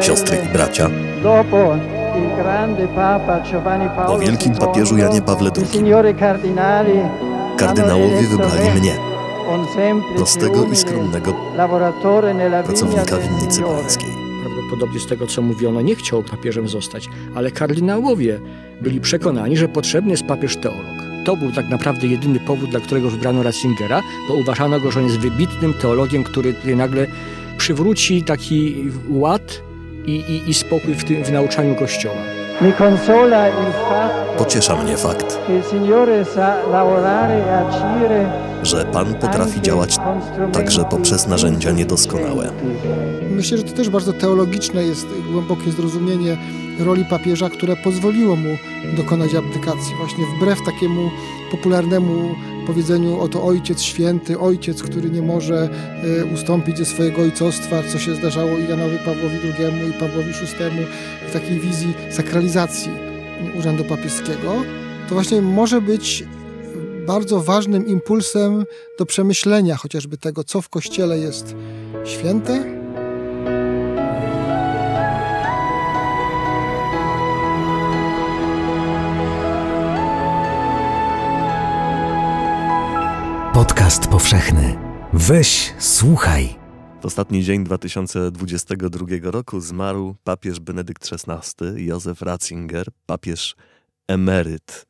Siostry i bracia, po wielkim papieżu Janie Pawle II kardynałowie wybrali mnie, prostego i skromnego pracownika winnicy pańskiej. Prawdopodobnie z tego, co mówiono, nie chciał papieżem zostać, ale kardynałowie byli przekonani, że potrzebny jest papież teolog. To był tak naprawdę jedyny powód, dla którego wybrano Ratzingera, bo uważano go, że on jest wybitnym teologiem, który nagle przywróci taki ład i, i, i spokój w, tym, w nauczaniu Kościoła. Pociesza mnie fakt, że Pan potrafi działać także poprzez narzędzia niedoskonałe. Myślę, że to też bardzo teologiczne jest głębokie zrozumienie roli papieża, które pozwoliło mu dokonać abdykacji. Właśnie wbrew takiemu popularnemu powiedzeniu oto ojciec święty, ojciec, który nie może e, ustąpić ze swojego ojcostwa, co się zdarzało i Janowi Pawłowi II i Pawłowi VI w takiej wizji sakralizacji urzędu papieskiego, to właśnie może być bardzo ważnym impulsem do przemyślenia chociażby tego, co w Kościele jest święte, Podcast powszechny. Weź, słuchaj. W ostatni dzień 2022 roku zmarł papież Benedykt XVI, Józef Ratzinger, papież emeryt.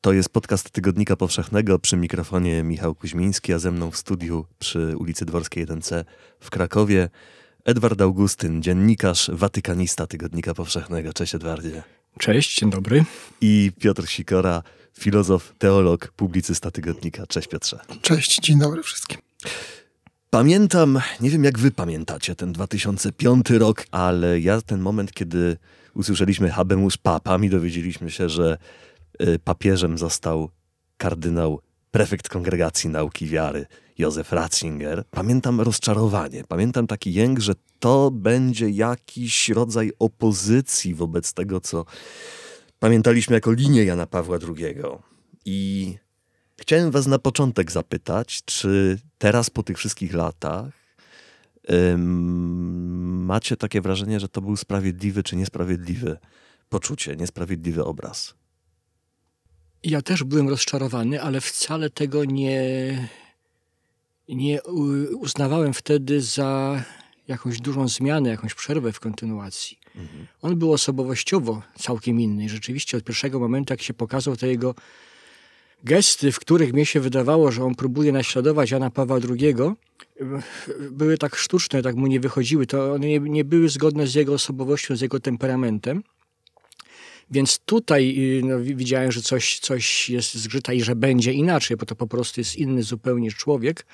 To jest podcast Tygodnika Powszechnego przy mikrofonie Michał Kuźmiński, a ze mną w studiu przy ulicy Dworskiej 1C w Krakowie Edward Augustyn, dziennikarz, watykanista Tygodnika Powszechnego. Cześć Edwardzie. Cześć, dzień dobry. I Piotr Sikora, filozof, teolog, publicysta tygodnika. Cześć Piotrze. Cześć, dzień dobry wszystkim. Pamiętam, nie wiem jak wy pamiętacie ten 2005 rok, ale ja ten moment, kiedy usłyszeliśmy habemus papam i dowiedzieliśmy się, że y, papieżem został kardynał prefekt Kongregacji Nauki Wiary Józef Ratzinger. Pamiętam rozczarowanie, pamiętam taki jęk, że to będzie jakiś rodzaj opozycji wobec tego, co pamiętaliśmy jako linię Jana Pawła II. I chciałem Was na początek zapytać, czy teraz po tych wszystkich latach macie takie wrażenie, że to był sprawiedliwy czy niesprawiedliwy poczucie, niesprawiedliwy obraz? Ja też byłem rozczarowany, ale wcale tego nie, nie uznawałem wtedy za jakąś dużą zmianę, jakąś przerwę w kontynuacji. Mhm. On był osobowościowo całkiem inny. Rzeczywiście od pierwszego momentu, jak się pokazał, te jego gesty, w których mnie się wydawało, że on próbuje naśladować Jana Pawła II, były tak sztuczne, tak mu nie wychodziły. To one nie, nie były zgodne z jego osobowością, z jego temperamentem. Więc tutaj y, no, widziałem, że coś, coś jest zgrzyta i że będzie inaczej, bo to po prostu jest inny zupełnie człowiek.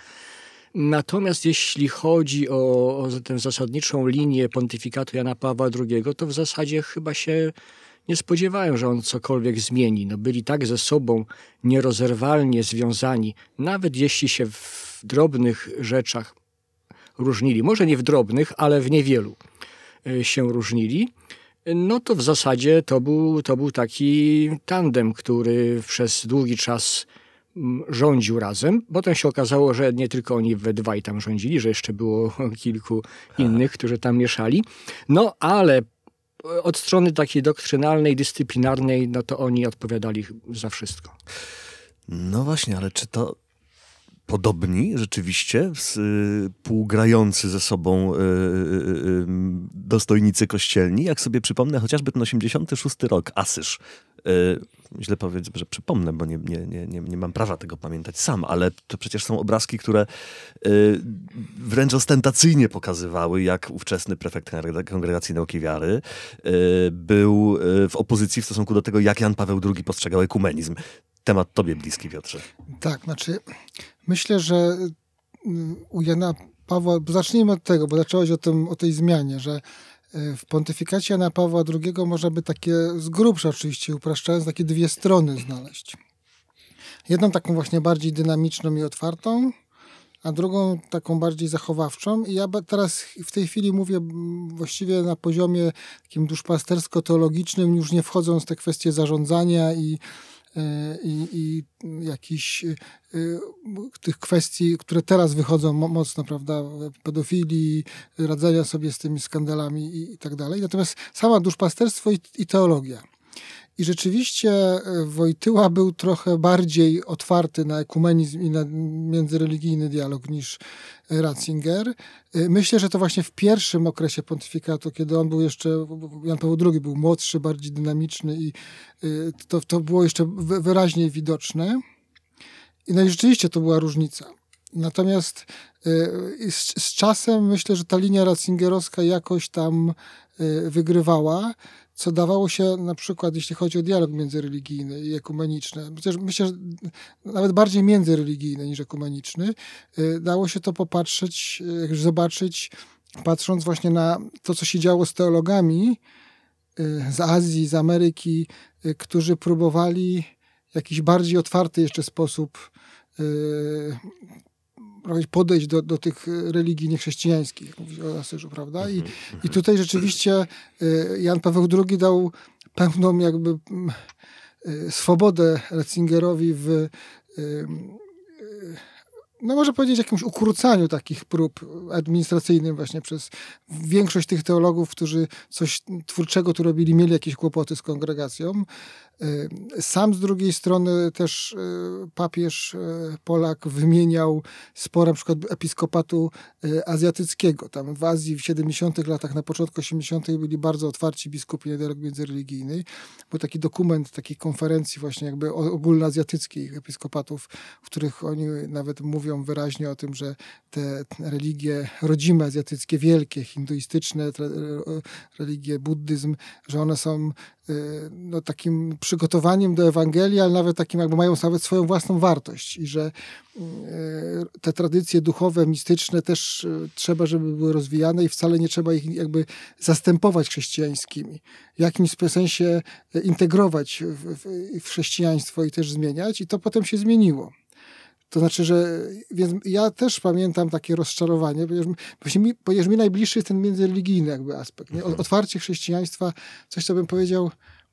Natomiast jeśli chodzi o, o tę zasadniczą linię pontyfikatu Jana Pawła II, to w zasadzie chyba się nie spodziewałem, że on cokolwiek zmieni. No, byli tak ze sobą nierozerwalnie związani, nawet jeśli się w drobnych rzeczach różnili. Może nie w drobnych, ale w niewielu y, się różnili. No to w zasadzie to był, to był taki tandem, który przez długi czas rządził razem. Potem się okazało, że nie tylko oni we dwaj tam rządzili, że jeszcze było kilku innych, którzy tam mieszali. No ale od strony takiej doktrynalnej, dyscyplinarnej, no to oni odpowiadali za wszystko. No właśnie, ale czy to podobni rzeczywiście, współgrający ze sobą y, y, y, dostojnicy kościelni. Jak sobie przypomnę chociażby ten 86 rok, Asyż. Źle powiedz, że przypomnę, bo nie, nie, nie, nie mam prawa tego pamiętać sam, ale to przecież są obrazki, które wręcz ostentacyjnie pokazywały, jak ówczesny prefekt Kongregacji Nauki Wiary był w opozycji w stosunku do tego, jak Jan Paweł II postrzegał ekumenizm temat tobie bliski, Piotrze. Tak, znaczy myślę, że mm, u Jana Pawła, zacznijmy od tego, bo zacząłeś o, tym, o tej zmianie, że e, w pontyfikacie Jana Pawła II można by takie, z grubsza oczywiście upraszczając, takie dwie strony znaleźć. Jedną taką właśnie bardziej dynamiczną i otwartą, a drugą taką bardziej zachowawczą. I ja teraz w tej chwili mówię właściwie na poziomie takim duszpastersko-teologicznym, już nie wchodząc w te kwestie zarządzania i i, i jakichś tych kwestii, które teraz wychodzą mocno, prawda, pedofilii, radzenia sobie z tymi skandalami i, i tak dalej. Natomiast sama duszpasterstwo i, i teologia. I rzeczywiście e, Wojtyła był trochę bardziej otwarty na ekumenizm i na międzyreligijny dialog niż Ratzinger. E, myślę, że to właśnie w pierwszym okresie pontyfikatu, kiedy on był jeszcze, Jan Paweł II był młodszy, bardziej dynamiczny i e, to, to było jeszcze wyraźniej widoczne. I no i rzeczywiście to była różnica. Natomiast z, z czasem myślę, że ta linia ratzingerowska jakoś tam wygrywała co dawało się na przykład, jeśli chodzi o dialog międzyreligijny i ekumeniczny, chociaż myślę, że nawet bardziej międzyreligijny niż ekumeniczny, y, dało się to popatrzeć, y, zobaczyć, patrząc właśnie na to, co się działo z teologami y, z Azji, z Ameryki, którzy próbowali w jakiś bardziej otwarty jeszcze sposób podejść do, do tych religii niechrześcijańskich, mówić o Asyżu, prawda? I, mhm, I mhm. tutaj rzeczywiście y, Jan Paweł II dał pełną jakby mm, y, swobodę Ratzingerowi w no może powiedzieć, jakimś ukrócaniu takich prób administracyjnym właśnie przez większość tych teologów, którzy coś twórczego tu robili, mieli jakieś kłopoty z kongregacją. Y, sam z drugiej strony też y, papież y, Polak wymieniał sporo na przykład episkopatu azjatyckiego. Tam w Azji w 70 latach, na początku 80 byli bardzo otwarci biskupi na dialog międzyreligijny. Był taki dokument takiej konferencji właśnie jakby ogólnoazjatyckich episkopatów, w których oni nawet mówią wyraźnie o tym, że te religie rodzime azjatyckie, wielkie, hinduistyczne religie, buddyzm, że one są no, takim przygotowaniem do Ewangelii, ale nawet takim jakby mają nawet swoją własną wartość i że e, te tradycje duchowe, mistyczne też e, trzeba, żeby były rozwijane i wcale nie trzeba ich jakby zastępować chrześcijańskimi. W jakimś sensie integrować w, w, w chrześcijaństwo i też zmieniać i to potem się zmieniło. To znaczy, że więc ja też pamiętam takie rozczarowanie, ponieważ mi, ponieważ mi najbliższy jest ten międzyreligijny jakby aspekt. Nie? Mhm. Otwarcie chrześcijaństwa, coś co bym powiedział,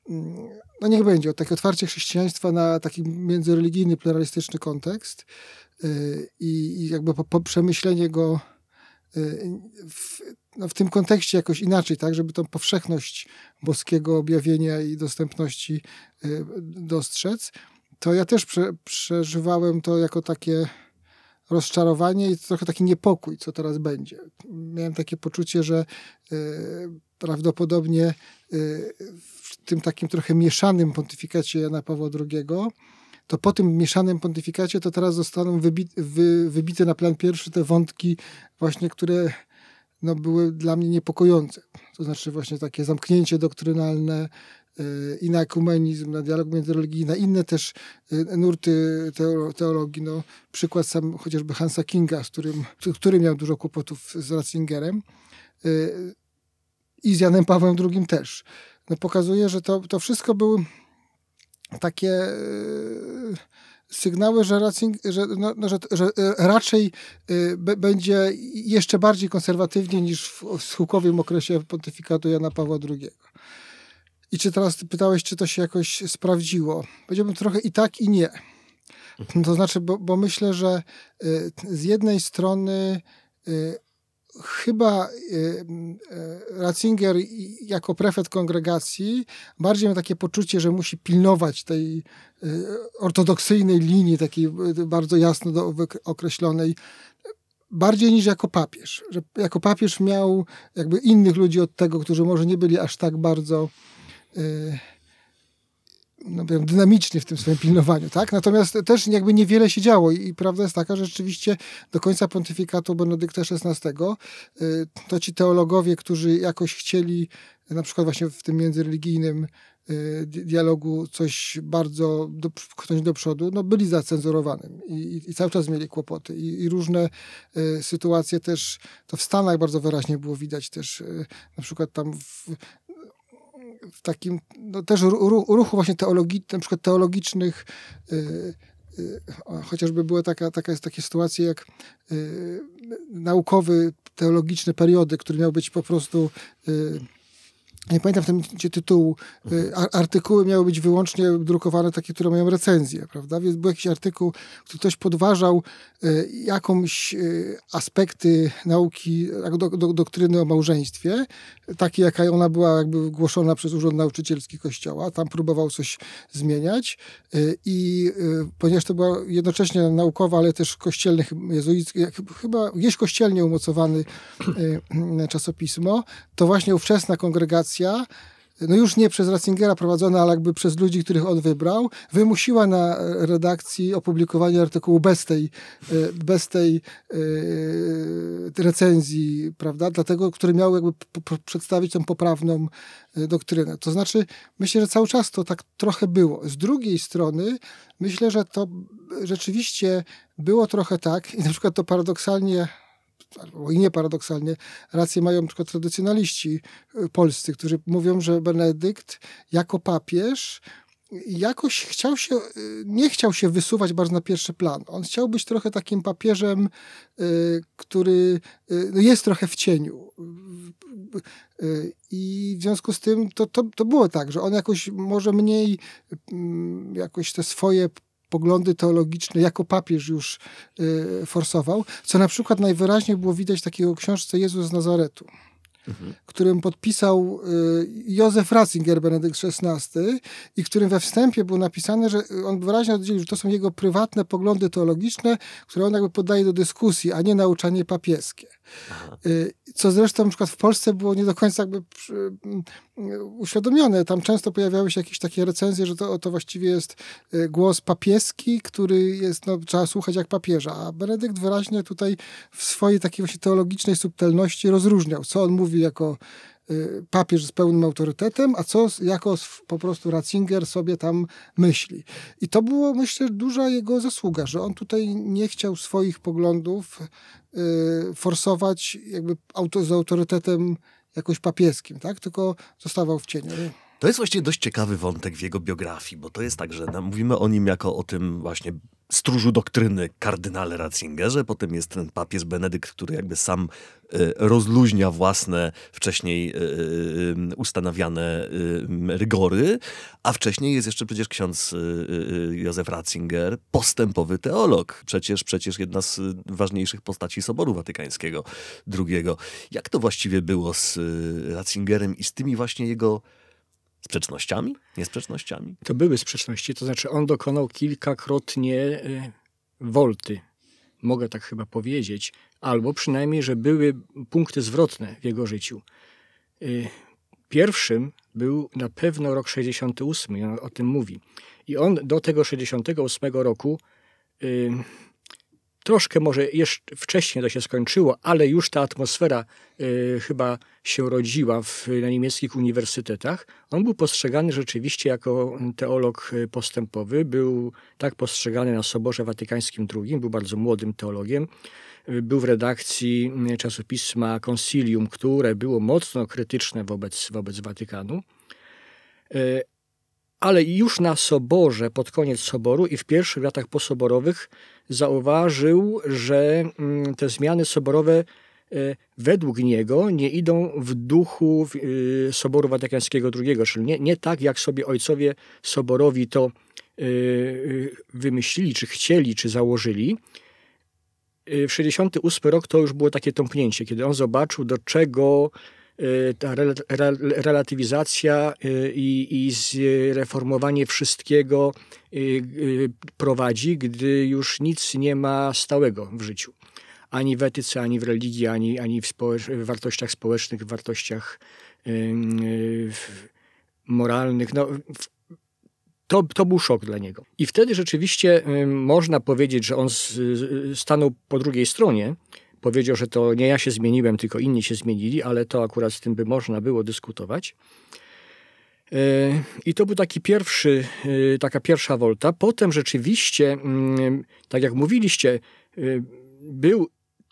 mm, no niech będzie, takie otwarcie chrześcijaństwa na taki międzyreligijny, pluralistyczny kontekst yy, i jakby po, po przemyślenie go yy, w, no w tym kontekście jakoś inaczej, tak, żeby tą powszechność boskiego objawienia i dostępności yy, dostrzec to ja też prze, przeżywałem to jako takie rozczarowanie i trochę taki niepokój, co teraz będzie. Miałem takie poczucie, że y, prawdopodobnie y, w tym takim trochę mieszanym pontyfikacie Jana Pawła II, to po tym mieszanym pontyfikacie to teraz zostaną wybi wy, wybite na plan pierwszy te wątki właśnie, które no, były dla mnie niepokojące. To znaczy właśnie takie zamknięcie doktrynalne, i na ekumenizm, na dialog międzyreligijny, na inne też y, nurty teologii. No, przykład sam chociażby Hansa Kinga, z którym, który miał dużo kłopotów z Ratzingerem y, i z Janem Pawłem II też. No, pokazuje, że to, to wszystko były takie y, sygnały, że, Ratzing, że, no, no, że, że raczej będzie jeszcze bardziej konserwatywnie niż w, w okresie pontyfikatu Jana Pawła II. I czy teraz pytałeś, czy to się jakoś sprawdziło? Powiedziałbym trochę i tak, i nie. To znaczy, bo, bo myślę, że y, z jednej strony y, chyba y, Ratzinger jako prefet kongregacji bardziej ma takie poczucie, że musi pilnować tej ortodoksyjnej linii, takiej bardzo jasno określonej, bardziej niż jako papież. Że jako papież miał jakby innych ludzi od tego, którzy może nie byli aż tak bardzo no, dynamiczny w tym swoim pilnowaniu, tak? Natomiast też jakby niewiele się działo i, prawda jest taka, że rzeczywiście do końca pontyfikatu Benedykta XVI y, to ci teologowie, którzy jakoś chcieli na przykład właśnie w tym międzyreligijnym y, dialogu coś bardzo do, do przodu, no byli zacenzurowanymi i, i cały czas mieli kłopoty i, i różne y, sytuacje też, to w Stanach bardzo wyraźnie było widać też, y, na przykład tam w, w takim no, też ruchu właśnie teologicznym, na przykład teologicznych, y, y, chociażby były taka, taka, takie sytuacje jak y, naukowy, teologiczny periody, który miał być po prostu nie pamiętam w tym momencie tytułu, y, artykuły miały być wyłącznie drukowane takie, które mają recenzję, prawda? Więc był jakiś artykuł, który ktoś podważał y, jakąś y, aspekty nauki, do, do, doktryny o małżeństwie, takie jaka ona była jakby głoszona przez Urząd Nauczycielski Kościoła. Tam próbował coś zmieniać i ponieważ to była jednocześnie naukowa, ale też kościelny, jezuicki, chyba gdzieś kościelnie umocowany czasopismo, to właśnie ówczesna kongregacja no już nie przez Ratzingera prowadzona, ale jakby przez ludzi, których on wybrał, wymusiła na redakcji opublikowanie artykułu bez tej, e, bez tej e, recenzji, prawda, dlatego, który miał jakby przedstawić tą poprawną e, doktrynę. To znaczy, myślę, że cały czas to tak trochę było. Z drugiej strony, myślę, że to rzeczywiście było trochę tak i na przykład to paradoksalnie albo i nie paradoksalnie, rację mają tylko tradycjonaliści y, polscy, którzy mówią, że Benedykt jako papież jakoś chciał się, y, nie chciał się wysuwać bardzo na pierwszy plan. On chciał być trochę takim papieżem, y, który no jest trochę w cieniu. I w związku z tym to, to, to było tak, że on jakoś może mniej mm, jakoś te swoje poglądy teologiczne jako papież już y, forsował, co na przykład najwyraźniej było widać takiego książce Jezus z Nazaretu mhm. którym podpisał y, Józef Ratzinger, Benedykt XVI i którym we wstępie było napisane, że on wyraźnie oddzielił, że to są jego prywatne poglądy teologiczne, które on jakby podaje do dyskusji, a nie nauczanie papieskie. Aha. Y, co zresztą na przykład w Polsce było nie do końca jakby uświadomione. Tam często pojawiały się jakieś takie recenzje, że to, to właściwie jest y, głos papieski, który jest, no, trzeba słuchać jak papieża. A Benedykt wyraźnie tutaj w swojej takiej właśnie teologicznej subtelności rozróżniał, co on mówi jako papież z pełnym autorytetem, a co jako po prostu Ratzinger sobie tam myśli. I to było, myślę, duża jego zasługa, że on tutaj nie chciał swoich poglądów y, forsować jakby auto, z autorytetem jakoś papieskim, tak? tylko zostawał w cieniu. To jest właściwie dość ciekawy wątek w jego biografii, bo to jest tak, że mówimy o nim jako o tym właśnie stróżu doktryny kardynale Ratzingerze, potem jest ten papież Benedykt, który jakby sam y, rozluźnia własne wcześniej y, y, ustanawiane rygory, a wcześniej jest jeszcze przecież ksiądz Józef Ratzinger, postępowy teolog, przecież, przecież jedna z ważniejszych postaci Soboru Watykańskiego II. Jak to właściwie było z Ratzingerem i z tymi właśnie jego sprzecznościami? Niesprzecznościami? To były sprzeczności, to znaczy on dokonał kilkakrotnie e, wolty, mogę tak chyba powiedzieć, albo przynajmniej, że były punkty zwrotne w jego życiu. E, pierwszym był na pewno rok 68, on o tym mówi. I on do tego 68 roku e, troszkę może jeszcze wcześniej to się skończyło, ale już ta atmosfera y, chyba się rodziła w, na niemieckich uniwersytetach. On był postrzegany rzeczywiście jako teolog y, postępowy. Był tak postrzegany na Soborze Watykańskim II. Był bardzo młodym teologiem. Y, był w redakcji czasopisma Concilium, które było mocno krytyczne wobec, wobec Watykanu ale już na Soborze, pod koniec Soboru i w pierwszych latach posoborowych zauważył, że mm, te zmiany soborowe e, według niego nie idą w duchu e, Soboru Watykańskiego II, czyli nie, nie tak, jak sobie ojcowie soborowi to e, wymyślili, czy chcieli, czy założyli. W 68 rok to już było takie tąpnięcie, kiedy on zobaczył, do czego Y, ta relatywizacja y, i, i zreformowanie wszystkiego y, prowadzi, gdy już nic nie ma stałego w życiu. Ani w etyce, ani w religii, ani, ani w, w wartościach społecznych, w wartościach moralnych. No, to, to był szok dla niego. I wtedy rzeczywiście można powiedzieć, że on stanął po drugiej stronie, powiedział, że to nie ja się zmieniłem, tylko inni się zmienili, ale to akurat z tym by można było dyskutować. E, I to był taki pierwszy, e, taka pierwsza wolta. Potem rzeczywiście, mm, tak jak mówiliście, e, był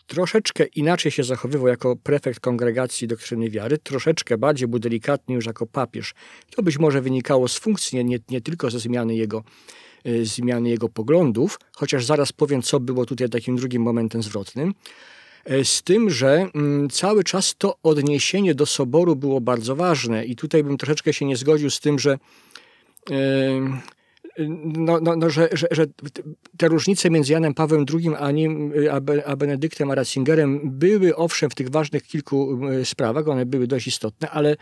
troszeczkę inaczej się zachowywał jako prefekt kongregacji doktryny wiary, troszeczkę bardziej był delikatny już jako papież. To być może wynikało z funkcji, nie, nie tylko ze zmiany jego, zmiany jego poglądów, chociaż zaraz powiem, co było tutaj takim drugim momentem zwrotnym. E, z tym, że mm, cały czas to odniesienie do soboru było bardzo ważne i tutaj bym troszeczkę się nie zgodził z tym, że no, no, no, że, że, że, te różnice między Janem Pawłem II a, nim, a Benedyktem a Ratzingerem były owszem w tych ważnych kilku sprawach, one były dość istotne, ale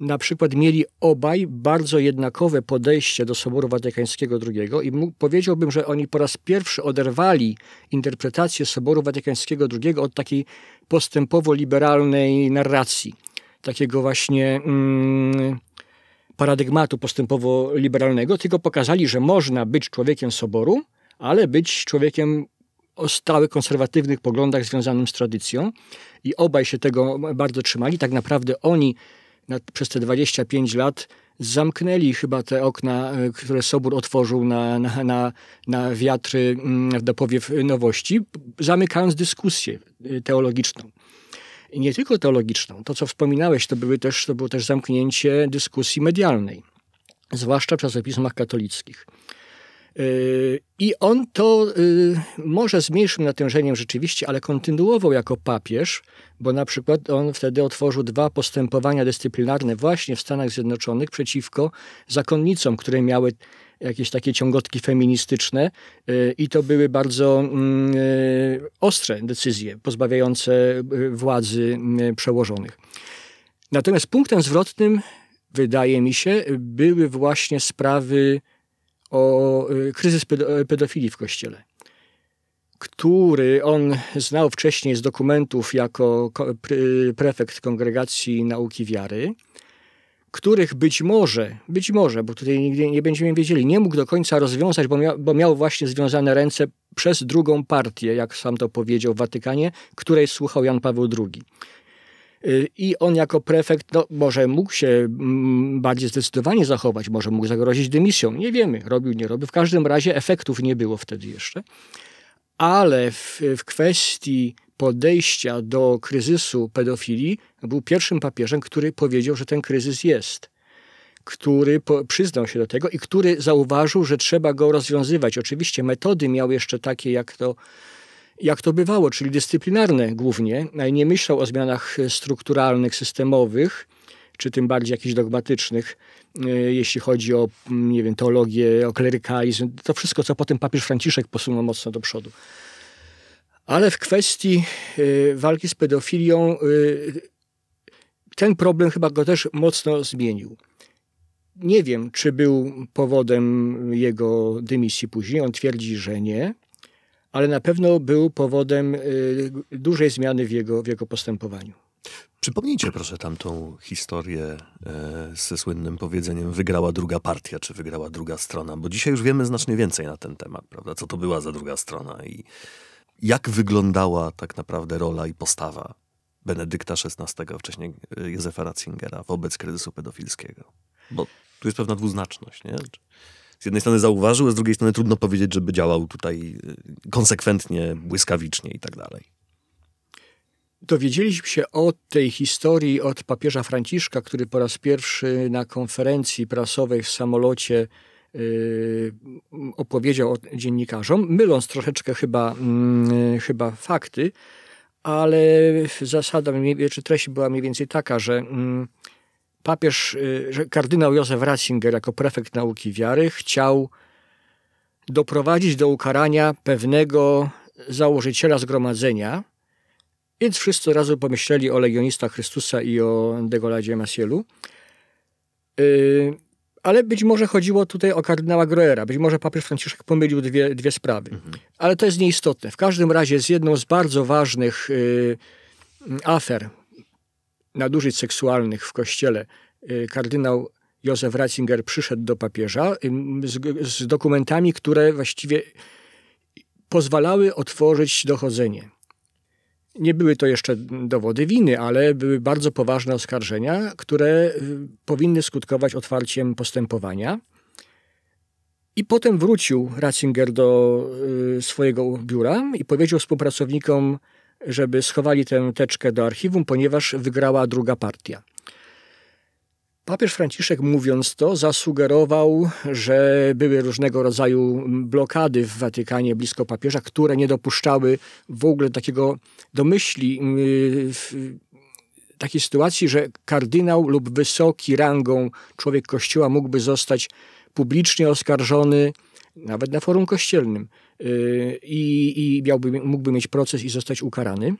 na przykład mieli obaj bardzo jednakowe podejście do Soboru Watykańskiego II i mógł, powiedziałbym, że oni po raz pierwszy oderwali interpretację Soboru Watykańskiego II od takiej postępowo-liberalnej narracji, takiego właśnie mm, paradygmatu postępowo-liberalnego, tylko pokazali, że można być człowiekiem Soboru, ale być człowiekiem o stałych konserwatywnych poglądach związanym z tradycją i obaj się tego bardzo trzymali. Tak naprawdę oni na, przez te 25 lat zamknęli chyba te okna, e, które Sobór otworzył na, na, na, na wiatry mm, do powiew nowości, zamykając dyskusję e, teologiczną. I nie tylko teologiczną. To, co wspominałeś, to, były też, to było też zamknięcie dyskusji medialnej, zwłaszcza w czasopismach katolickich. Yy, I on to yy, może z mniejszym natężeniem rzeczywiście, ale kontynuował jako papież, bo na przykład on wtedy otworzył dwa postępowania dyscyplinarne właśnie w Stanach Zjednoczonych przeciwko zakonnicom, które miały jakieś takie ciągotki feministyczne yy, i to były bardzo mm, ostre decyzje pozbawiające władzy przełożonych. Natomiast punktem zwrotnym, wydaje mi się, były właśnie sprawy o y, kryzys pedofilii w Kościele, który on znał wcześniej z dokumentów jako prefekt Kongregacji Nauki Wiary, których być może, być może, bo tutaj nigdy nie będziemy wiedzieli, nie mógł do końca rozwiązać, bo miał, bo miał właśnie związane ręce przez drugą partię, jak sam to powiedział w Watykanie, której słuchał Jan Paweł II. Y, I on jako prefekt, no, może mógł się mm, bardziej zdecydowanie zachować, może mógł zagrozić dymisją, nie wiemy, robił, nie robił. W każdym razie efektów nie było wtedy jeszcze. Ale w, w kwestii podejścia do kryzysu pedofilii był pierwszym papieżem, który powiedział, że ten kryzys jest. Który po, przyznał się do tego i który zauważył, że trzeba go rozwiązywać. Oczywiście metody miał jeszcze takie, jak to jak to bywało, czyli dyscyplinarne głównie, nie myślał o zmianach strukturalnych, systemowych, czy tym bardziej jakichś dogmatycznych, e, jeśli chodzi o, nie wiem, teologię, o klerykalizm, to wszystko, co potem papież Franciszek posunął mocno do przodu. Ale w kwestii e, walki z pedofilią e, ten problem chyba go też mocno zmienił. Nie wiem, czy był powodem jego dymisji później. On twierdzi, że nie ale na pewno był powodem y, dużej zmiany w jego, w jego postępowaniu. Przypomnijcie proszę tamtą historię e, ze słynnym powiedzeniem wygrała druga partia, czy wygrała druga strona, bo dzisiaj już wiemy znacznie więcej na ten temat, prawda? Co to była za druga strona i jak wyglądała tak naprawdę rola i postawa Benedykta XVI, wcześniej e, Józefa Ratzingera wobec kryzysu pedofilskiego. Bo tu jest pewna dwuznaczność, nie? Z jednej strony zauważył, a z drugiej strony trudno powiedzieć, żeby działał tutaj y, konsekwentnie, błyskawicznie i tak dalej. Dowiedzieliśmy się o tej historii od papieża Franciszka, który po raz pierwszy na konferencji prasowej w samolocie yy, opowiedział dziennikarzom, myląc troszeczkę chyba, yy, chyba fakty, ale zasada, czy treść była mniej więcej taka, że yy, papież, y, kardynał Józef Ratzinger jako prefekt nauki wiary chciał doprowadzić do ukarania pewnego założyciela zgromadzenia, więc wszyscy razu pomyśleli o legionistach Chrystusa i o Degoladzie Masielu. Y, ale być może chodziło tutaj o kardynała Groera. Być może papież Franciszek pomylił dwie, dwie sprawy. Mhm. Ale to jest nieistotne. W każdym razie z jedną z bardzo ważnych y, afer nadużyć seksualnych w kościele y, kardynał Józef Ratzinger przyszedł do papieża y, z, z dokumentami, które właściwie pozwalały otworzyć dochodzenie. Nie były to jeszcze dowody winy, ale były bardzo poważne oskarżenia, które y, powinny skutkować otwarciem postępowania. I potem wrócił Ratzinger do swojego biura i powiedział współpracownikom żeby schowali tę teczkę do archiwum, ponieważ wygrała druga partia. Papież Franciszek mówiąc to zasugerował, że były różnego rodzaju blokady w Watykanie blisko papieża, które nie dopuszczały w ogóle takiego domyśli yy, takiej sytuacji, że kardynał lub wysoki rangą człowiek kościoła mógłby zostać publicznie oskarżony, nawet na forum kościelnym, i, i miałby, mógłby mieć proces i zostać ukarany.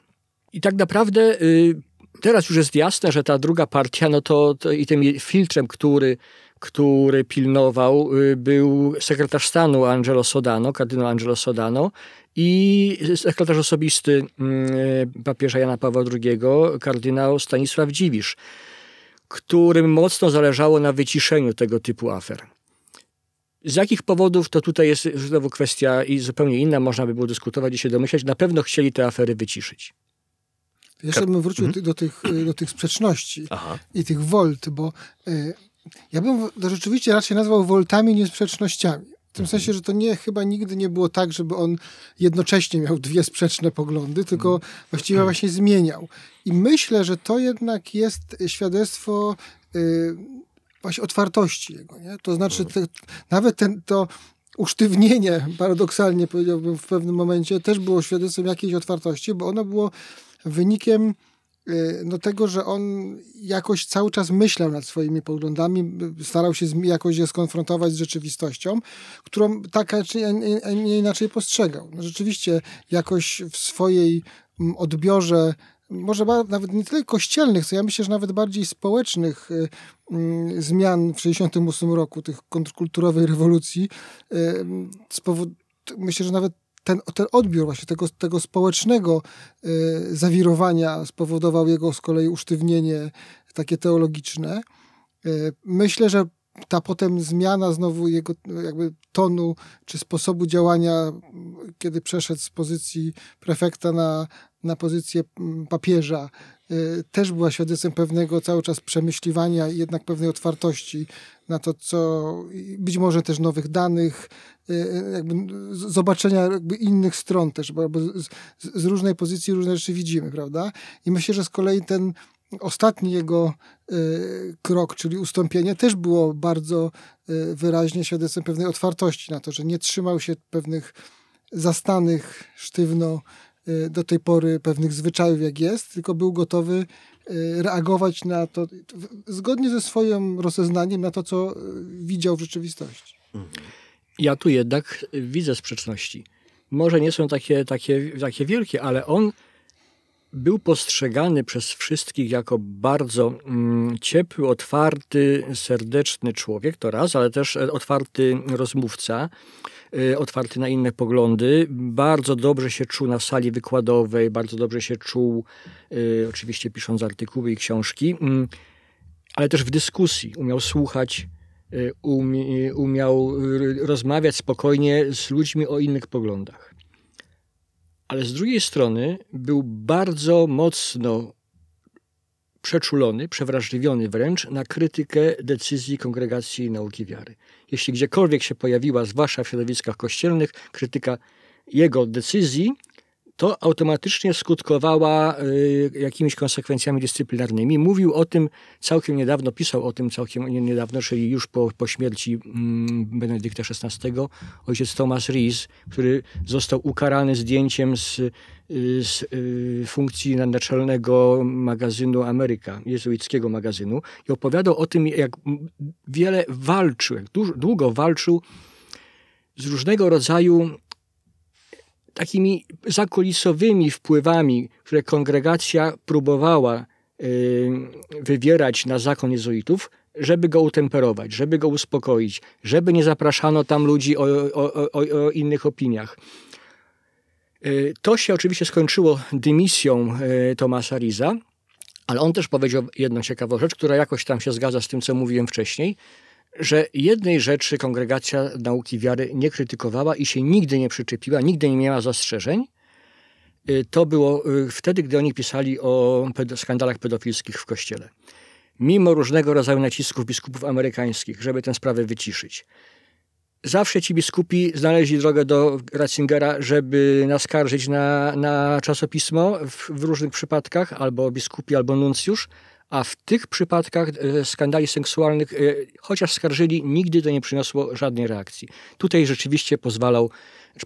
I tak naprawdę yy, teraz już jest jasne, że ta druga partia, no to, to i tym filtrem, który, który pilnował, yy, był sekretarz stanu Angelo Sodano, kardynał Angelo Sodano i sekretarz osobisty papieża Jana Pawła II, kardynał Stanisław Dziwisz, którym mocno zależało na wyciszeniu tego typu afer. Z jakich powodów, to tutaj jest znowu kwestia i zupełnie inna, można by było dyskutować i się domyślać. Na pewno chcieli te afery wyciszyć. Jeszcze bym wrócił mhm. do, tych, do tych sprzeczności Aha. i tych volt, bo y, ja bym to rzeczywiście raczej nazwał woltami niż sprzecznościami. W tym mhm. sensie, że to nie, chyba nigdy nie było tak, żeby on jednocześnie miał dwie sprzeczne poglądy, tylko mhm. właściwie właśnie zmieniał. I myślę, że to jednak jest świadectwo y, właśnie otwartości jego. Nie? To znaczy, te, nawet ten, to usztywnienie, paradoksalnie powiedziałbym w pewnym momencie, też było świadectwem jakiejś otwartości, bo ono było wynikiem y, no, tego, że on jakoś cały czas myślał nad swoimi poglądami, starał się jakoś je skonfrontować z rzeczywistością, którą tak czy nie inaczej postrzegał. No, rzeczywiście jakoś w swojej mm, odbiorze może nawet nie tyle kościelnych, co ja myślę, że nawet bardziej społecznych y, y, zmian w 1968 roku, tych kontrkulturowej rewolucji, myślę, że nawet ten, ten odbiór właśnie tego, tego społecznego y, zawirowania spowodował jego z kolei usztywnienie takie teologiczne. Y, myślę, że ta potem zmiana znowu jego jakby tonu czy sposobu działania, kiedy przeszedł z pozycji prefekta na, na pozycję mm, papieża, y, też była świadectwem pewnego cały czas przemyśliwania i jednak pewnej otwartości na to, co być może też nowych danych, y, y, jakby zobaczenia jakby innych stron też, bo z, z różnej pozycji różne rzeczy widzimy, prawda? I myślę, że z kolei ten ostatni jego krok, czyli ustąpienie, też było bardzo wyraźnie świadectwem pewnej otwartości na to, że nie trzymał się pewnych zastanych sztywno Y, do tej pory pewnych zwyczajów, jak jest, tylko był gotowy reagować na to zgodnie ze swoim rozeznaniem na to, co widział w rzeczywistości. Ja tu jednak widzę sprzeczności. Może nie są takie, takie, takie wielkie, ale on był postrzegany przez wszystkich jako bardzo mm, ciepły, otwarty, serdeczny człowiek, to raz, ale też otwarty rozmówca. Y, otwarty na inne poglądy. Bardzo dobrze się czuł na sali wykładowej, bardzo dobrze się czuł, y, oczywiście pisząc artykuły i książki, mm, ale też w dyskusji. Umiał słuchać, umiał rozmawiać spokojnie z ludźmi o innych poglądach. Ale z drugiej strony był bardzo mocno przeczulony, przewrażliwiony wręcz na krytykę decyzji Kongregacji Nauki Wiary. Jeśli gdziekolwiek się pojawiła, zwłaszcza w środowiskach kościelnych, krytyka jego decyzji, to automatycznie skutkowała y, jakimiś konsekwencjami dyscyplinarnymi. Mówił o tym całkiem niedawno, pisał o tym całkiem niedawno, czyli już po, po śmierci mm, Benedykta XVI, ojciec Thomas Rees, który został ukarany zdjęciem z, y, z y, funkcji naczelnego magazynu Ameryka, jezuickiego magazynu i opowiadał o tym, jak wiele walczył, jak długo walczył z różnego rodzaju takimi zakulisowymi wpływami, które kongregacja próbowała y, wywierać na zakon jezuitów, żeby go utemperować, żeby go uspokoić, żeby nie zapraszano tam ludzi o, o, o, o innych opiniach. Y, to się oczywiście skończyło dymisją y, Tomasa Riza, ale on też powiedział jedną ciekawą rzecz, która jakoś tam się zgadza z tym, co mówiłem wcześniej, że jednej rzeczy kongregacja nauki wiary nie krytykowała i się nigdy nie przyczepiła, nigdy nie miała zastrzeżeń. Y, to było y, wtedy, gdy oni pisali o skandalach pedofilskich w kościele. Mimo różnego rodzaju nacisków biskupów amerykańskich, żeby tę sprawę wyciszyć. Zawsze ci biskupi znaleźli drogę do Ratzingera, żeby naskarżyć na, na czasopismo w, w różnych przypadkach, albo biskupi, albo nuncjusz, a w tych przypadkach e, skandali seksualnych, e, chociaż skarżyli, nigdy to nie przyniosło żadnej reakcji. Tutaj rzeczywiście pozwalał,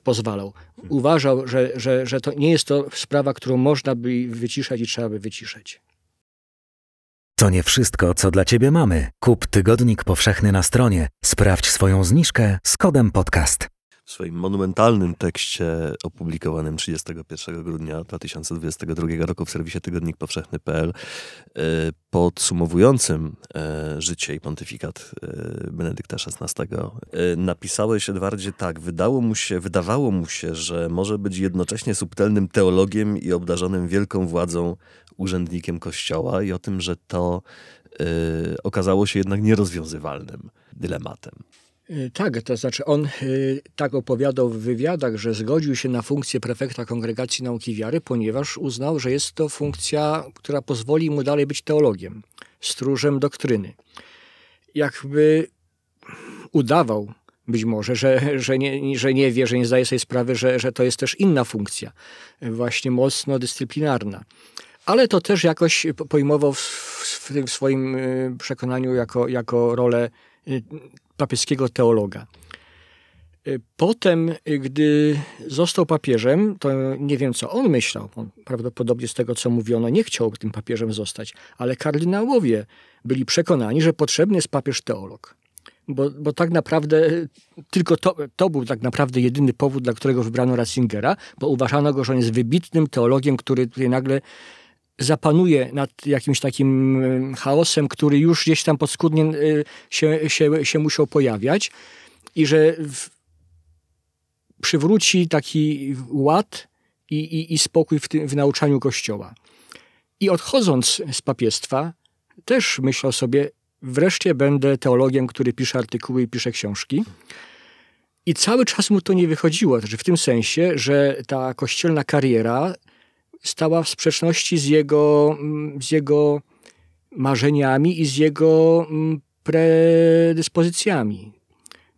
pozwalał. Uważał, że, że, że to nie jest to sprawa, którą można by wyciszać i trzeba by wyciszać. To nie wszystko, co dla Ciebie mamy. Kup Tygodnik Powszechny na stronie. Sprawdź swoją zniżkę z kodem podcast. W swoim monumentalnym tekście opublikowanym 31 grudnia 2022 roku w serwisie tygodnik powszechny.pl e, podsumowującym e, życie i pontyfikat e, Benedykta XVI napisałeś Edwardzie tak, wydało mu się, wydawało mu się, że może być jednocześnie subtelnym teologiem i obdarzonym wielką władzą urzędnikiem kościoła i o tym, że to okazało się jednak nierozwiązywalnym dylematem. Y, tak, to znaczy on y, tak opowiadał w wywiadach, że zgodził się na funkcję prefekta Kongregacji Nauki Wiary, ponieważ uznał, że jest to funkcja, która pozwoli mu dalej być teologiem, stróżem doktryny. Jakby udawał być może, że, że, nie, że nie wie, że nie zdaje sobie sprawy, że, że to jest też inna funkcja, właśnie mocno dyscyplinarna. Ale to też jakoś pojmował w, w, w swoim y, przekonaniu jako, jako rolę papieskiego teologa. Y, potem, y, gdy został papieżem, to nie wiem, co on myślał. On prawdopodobnie z tego, co mówiono, nie chciał tym papieżem zostać, ale kardynałowie byli przekonani, że potrzebny jest papież teolog. Bo, bo tak naprawdę tylko to, to był tak naprawdę jedyny powód, dla którego wybrano Ratzingera, bo uważano go, że on jest wybitnym teologiem, który tutaj nagle zapanuje nad jakimś takim chaosem, który już gdzieś tam podskórnie e, się, się, się musiał pojawiać i że w, przywróci taki ład i, i, i spokój w, tym, w nauczaniu Kościoła. I odchodząc z papiestwa, też myślał sobie, wreszcie będę teologiem, który pisze artykuły i pisze książki. I cały czas mu to nie wychodziło, znaczy w tym sensie, że ta kościelna kariera stała w sprzeczności z jego, mm, z jego marzeniami i z jego mm, predyspozycjami.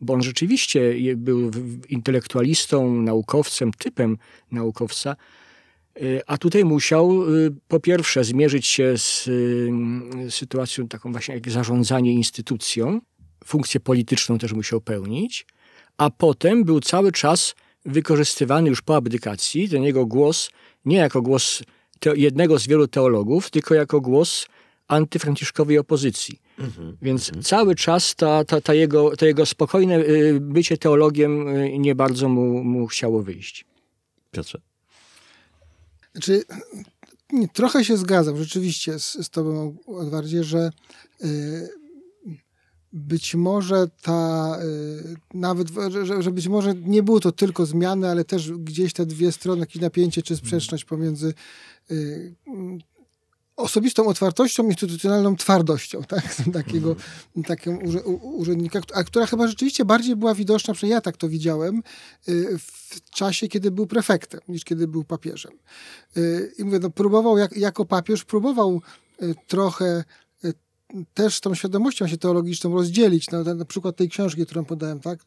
Bo on rzeczywiście był intelektualistą, naukowcem, typem naukowca, y, a tutaj musiał y, po pierwsze zmierzyć się z y, sytuacją taką właśnie jak zarządzanie instytucją, funkcję polityczną też musiał pełnić, a potem był cały czas wykorzystywany już po abdykacji, ten jego głos nie jako głos jednego z wielu teologów, tylko jako głos antyfranciszkowej opozycji. Mhm, Więc mhm. cały czas ta, ta, ta, jego, to jego spokojne y, bycie teologiem y, nie bardzo mu, mu chciało wyjść. Piotrze? Znaczy, trochę się zgadzam rzeczywiście z, z tobą, Edwardzie, że y, być może ta, y, nawet, że, że, być może nie było to tylko zmiany, ale też gdzieś te dwie strony, jakieś napięcie czy sprzeczność pomiędzy y, osobistą otwartością, instytucjonalną twardością, tak? takiego, takiego urzędnika, a która chyba rzeczywiście bardziej była widoczna, przynajmniej ja tak to widziałem, y, w czasie, kiedy był prefektem, niż kiedy był papieżem. I mówię, no, próbował, jak, jako papież, próbował trochę też tą świadomością się teologiczną rozdzielić. Na, na przykład tej książki, którą podałem, tak?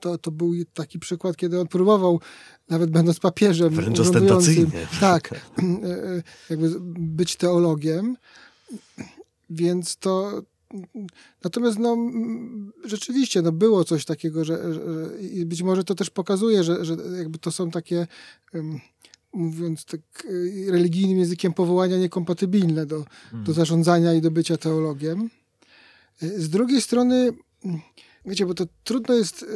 To, to był taki przykład, kiedy on próbował, nawet będąc papieżem, wręcz ostentacyjnie. Tak, e, e, jakby być teologiem. Więc to. Natomiast no, rzeczywiście no, było coś takiego, że, że i być może to też pokazuje, że, że jakby to są takie mówiąc tak e, religijnym językiem, powołania niekompatybilne do, hmm. do zarządzania i do bycia teologiem. E, z drugiej strony, wiecie, bo to trudno jest,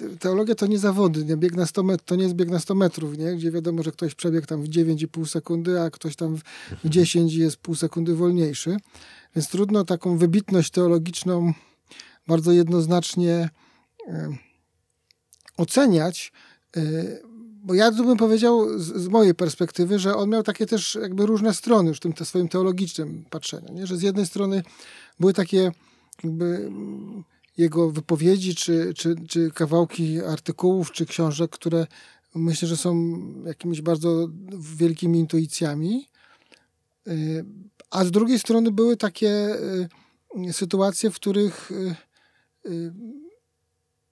e, teologia to nie zawody, nie? Bieg na 100 met- to nie jest bieg na 100 metrów, nie? gdzie wiadomo, że ktoś przebiegł tam w 9,5 sekundy, a ktoś tam w 10 mhm. jest pół sekundy wolniejszy. Więc trudno taką wybitność teologiczną bardzo jednoznacznie oceniać bo ja bym powiedział z, z, mojej perspektywy, że on miał takie też jakby różne strony już w tym te swoim teologicznym patrzeniu, nie? że z jednej strony były takie jakby mm, jego wypowiedzi, czy, czy, czy kawałki artykułów, czy książek, które myślę, że są jakimiś bardzo wielkimi intuicjami, y, a z drugiej strony były takie y, sytuacje, w których y,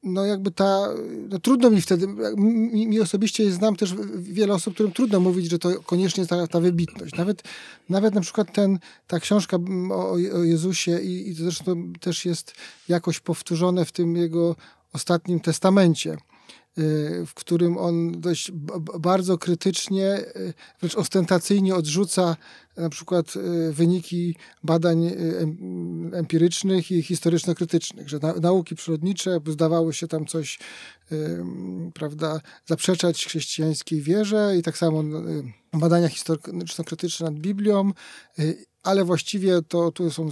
no jakby ta, no trudno mi wtedy, mi, mi, osobiście znam też wiele osób, którym trudno mówić, że to koniecznie ta, ta wybitność. Nawet, nawet na przykład ten, ta książka o, o Jezusie i, i to zresztą też jest jakoś powtórzone w tym jego ostatnim testamencie w którym on dość bardzo krytycznie, y, wręcz ostentacyjnie odrzuca na przykład y, wyniki badań empirycznych i historyczno-krytycznych, że nauki przyrodnicze zdawały się tam coś, prawda, zaprzeczać chrześcijańskiej wierze i tak samo badania historyczno-krytyczne nad Biblią ale właściwie to tu są,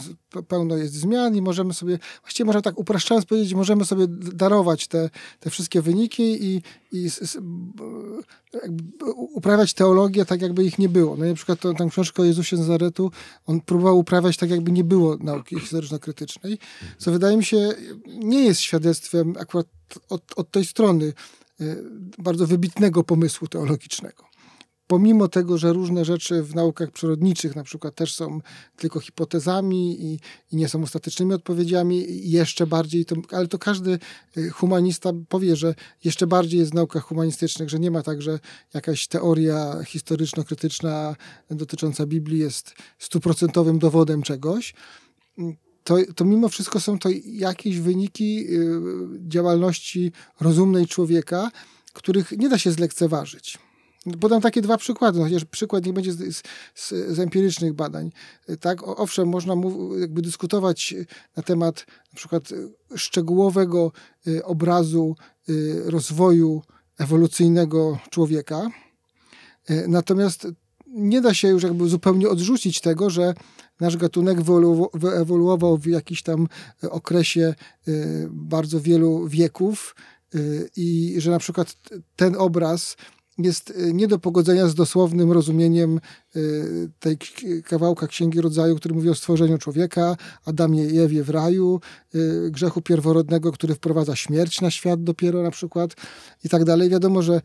pełno jest zmian i możemy sobie, właściwie można tak upraszczając powiedzieć, możemy sobie darować te, te wszystkie wyniki i, i uprawiać teologię tak, jakby ich nie było. No i na przykład tę książkę o Jezusie Nazaretu on próbował uprawiać tak, jakby nie było nauki historyczno-krytycznej, co wydaje mi się nie jest świadectwem akurat od, od tej strony y, bardzo wybitnego pomysłu teologicznego pomimo tego, że różne rzeczy w naukach przyrodniczych na przykład też są tylko hipotezami i, i nie są ostatecznymi odpowiedziami, jeszcze bardziej, to, ale to każdy y, humanista powie, że jeszcze bardziej jest w naukach humanistycznych, że nie ma tak, że jakaś teoria historyczno-krytyczna dotycząca Biblii jest stuprocentowym dowodem czegoś. To, to mimo wszystko są to jakieś wyniki y, działalności rozumnej człowieka, których nie da się zlekceważyć. Podam takie dwa przykłady, no chociaż przykład nie będzie z, z, z, empirycznych badań. Tak, owszem, można jakby dyskutować na temat na przykład szczegółowego y, obrazu y, rozwoju ewolucyjnego człowieka. Y, natomiast nie da się już jakby zupełnie odrzucić tego, że nasz gatunek wyewoluował w jakimś tam okresie bardzo wielu wieków i że na przykład ten obraz jest y, nie do pogodzenia z dosłownym rozumieniem y, tej kawałka Księgi Rodzaju, który mówi o stworzeniu człowieka, Adamie i Ewie w raju, y, grzechu pierworodnego, który wprowadza śmierć na świat dopiero na przykład i tak dalej. Wiadomo, że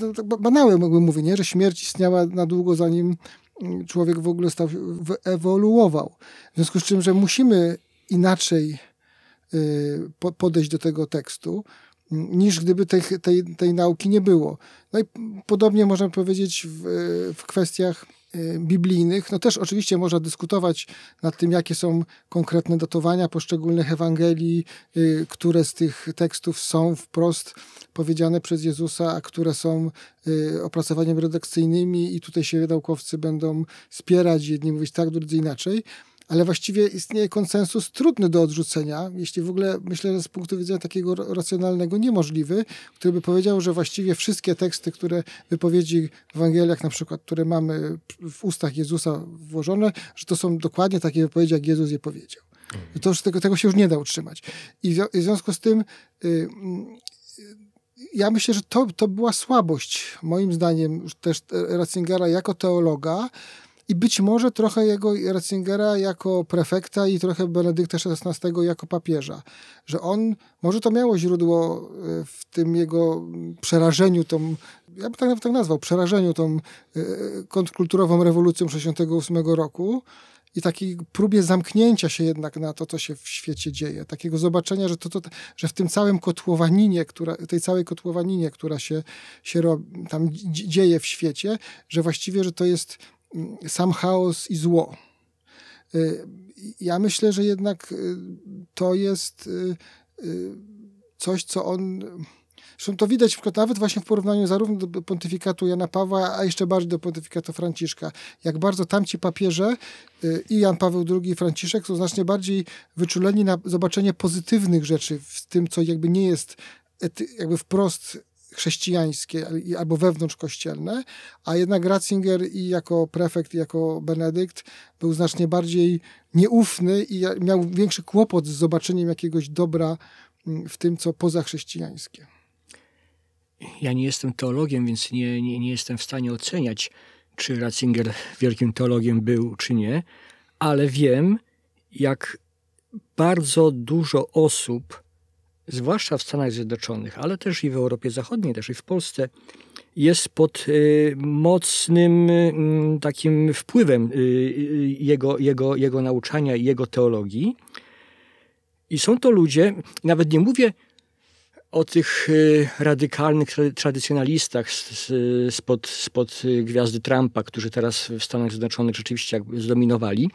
no, banałem jakby mówię, nie? że śmierć istniała na długo zanim mm, człowiek w ogóle stał, ewoluował. W związku z czym, że musimy inaczej podejść do tego tekstu, niż gdyby tej, tej, tej nauki nie było. No i podobnie można powiedzieć w, w kwestiach e, biblijnych. No też oczywiście można dyskutować nad tym, jakie są konkretne datowania poszczególnych Ewangelii, e, które z tych tekstów są wprost powiedziane przez Jezusa, a które są e, opracowaniem redakcyjnymi i tutaj się naukowcy będą spierać, jedni mówić tak, drudzy inaczej ale właściwie istnieje konsensus trudny do odrzucenia, jeśli w ogóle myślę, że z punktu widzenia takiego racjonalnego niemożliwy, który by powiedział, że właściwie wszystkie teksty, które wypowiedzi w Ewangeliach na przykład, które mamy w ustach Jezusa włożone, że to są dokładnie takie wypowiedzi, jak Jezus je powiedział. To już tego, tego się już nie da utrzymać. I w, w związku z tym y, ja myślę, że to, to była słabość, moim zdaniem, też Ratzingera jako teologa, i być może trochę jego Ratzingera jako prefekta i trochę Benedykta XVI jako papieża, że on, może to miało źródło e, w tym jego przerażeniu tą, ja bym tak, tak nazwał, przerażeniu tą e, kontrkulturową rewolucją 68 roku, i takiej próbie zamknięcia się jednak na to, co się w świecie dzieje. Takiego zobaczenia, że, to, to, że w tym całym kotłowaninie, która, tej całej kotłowaninie, która się, się tam dzieje w świecie, że właściwie, że to jest sam chaos i zło. Y, ja myślę, że jednak y, to jest y, coś, co on. Zresztą to widać nawet właśnie w porównaniu zarówno do pontyfikatu Jana Pawła, a jeszcze bardziej do pontyfikatu Franciszka. Jak bardzo tamci papieże i Jan Paweł II i Franciszek są znacznie bardziej wyczuleni na zobaczenie pozytywnych rzeczy w tym, co jakby nie jest jakby wprost chrześcijańskie albo wewnątrzkościelne, a jednak Ratzinger i jako prefekt, i jako Benedykt był znacznie bardziej nieufny i miał większy kłopot z zobaczeniem jakiegoś dobra mm, w tym, co pozachrześcijańskie. Ja nie jestem teologiem, więc nie, nie, nie jestem w stanie oceniać, czy Ratzinger wielkim teologiem był, czy nie, ale wiem, jak bardzo dużo osób zwłaszcza w Stanach Zjednoczonych, ale też i w Europie Zachodniej, też i w Polsce, jest pod y, mocnym y, takim wpływem y, jego, jego, jego nauczania i jego teologii. I są to ludzie, nawet nie mówię o tych y, radykalnych tradycjonalistach spod, spod y, gwiazdy Trumpa, którzy teraz w Stanach Zjednoczonych rzeczywiście zdominowali,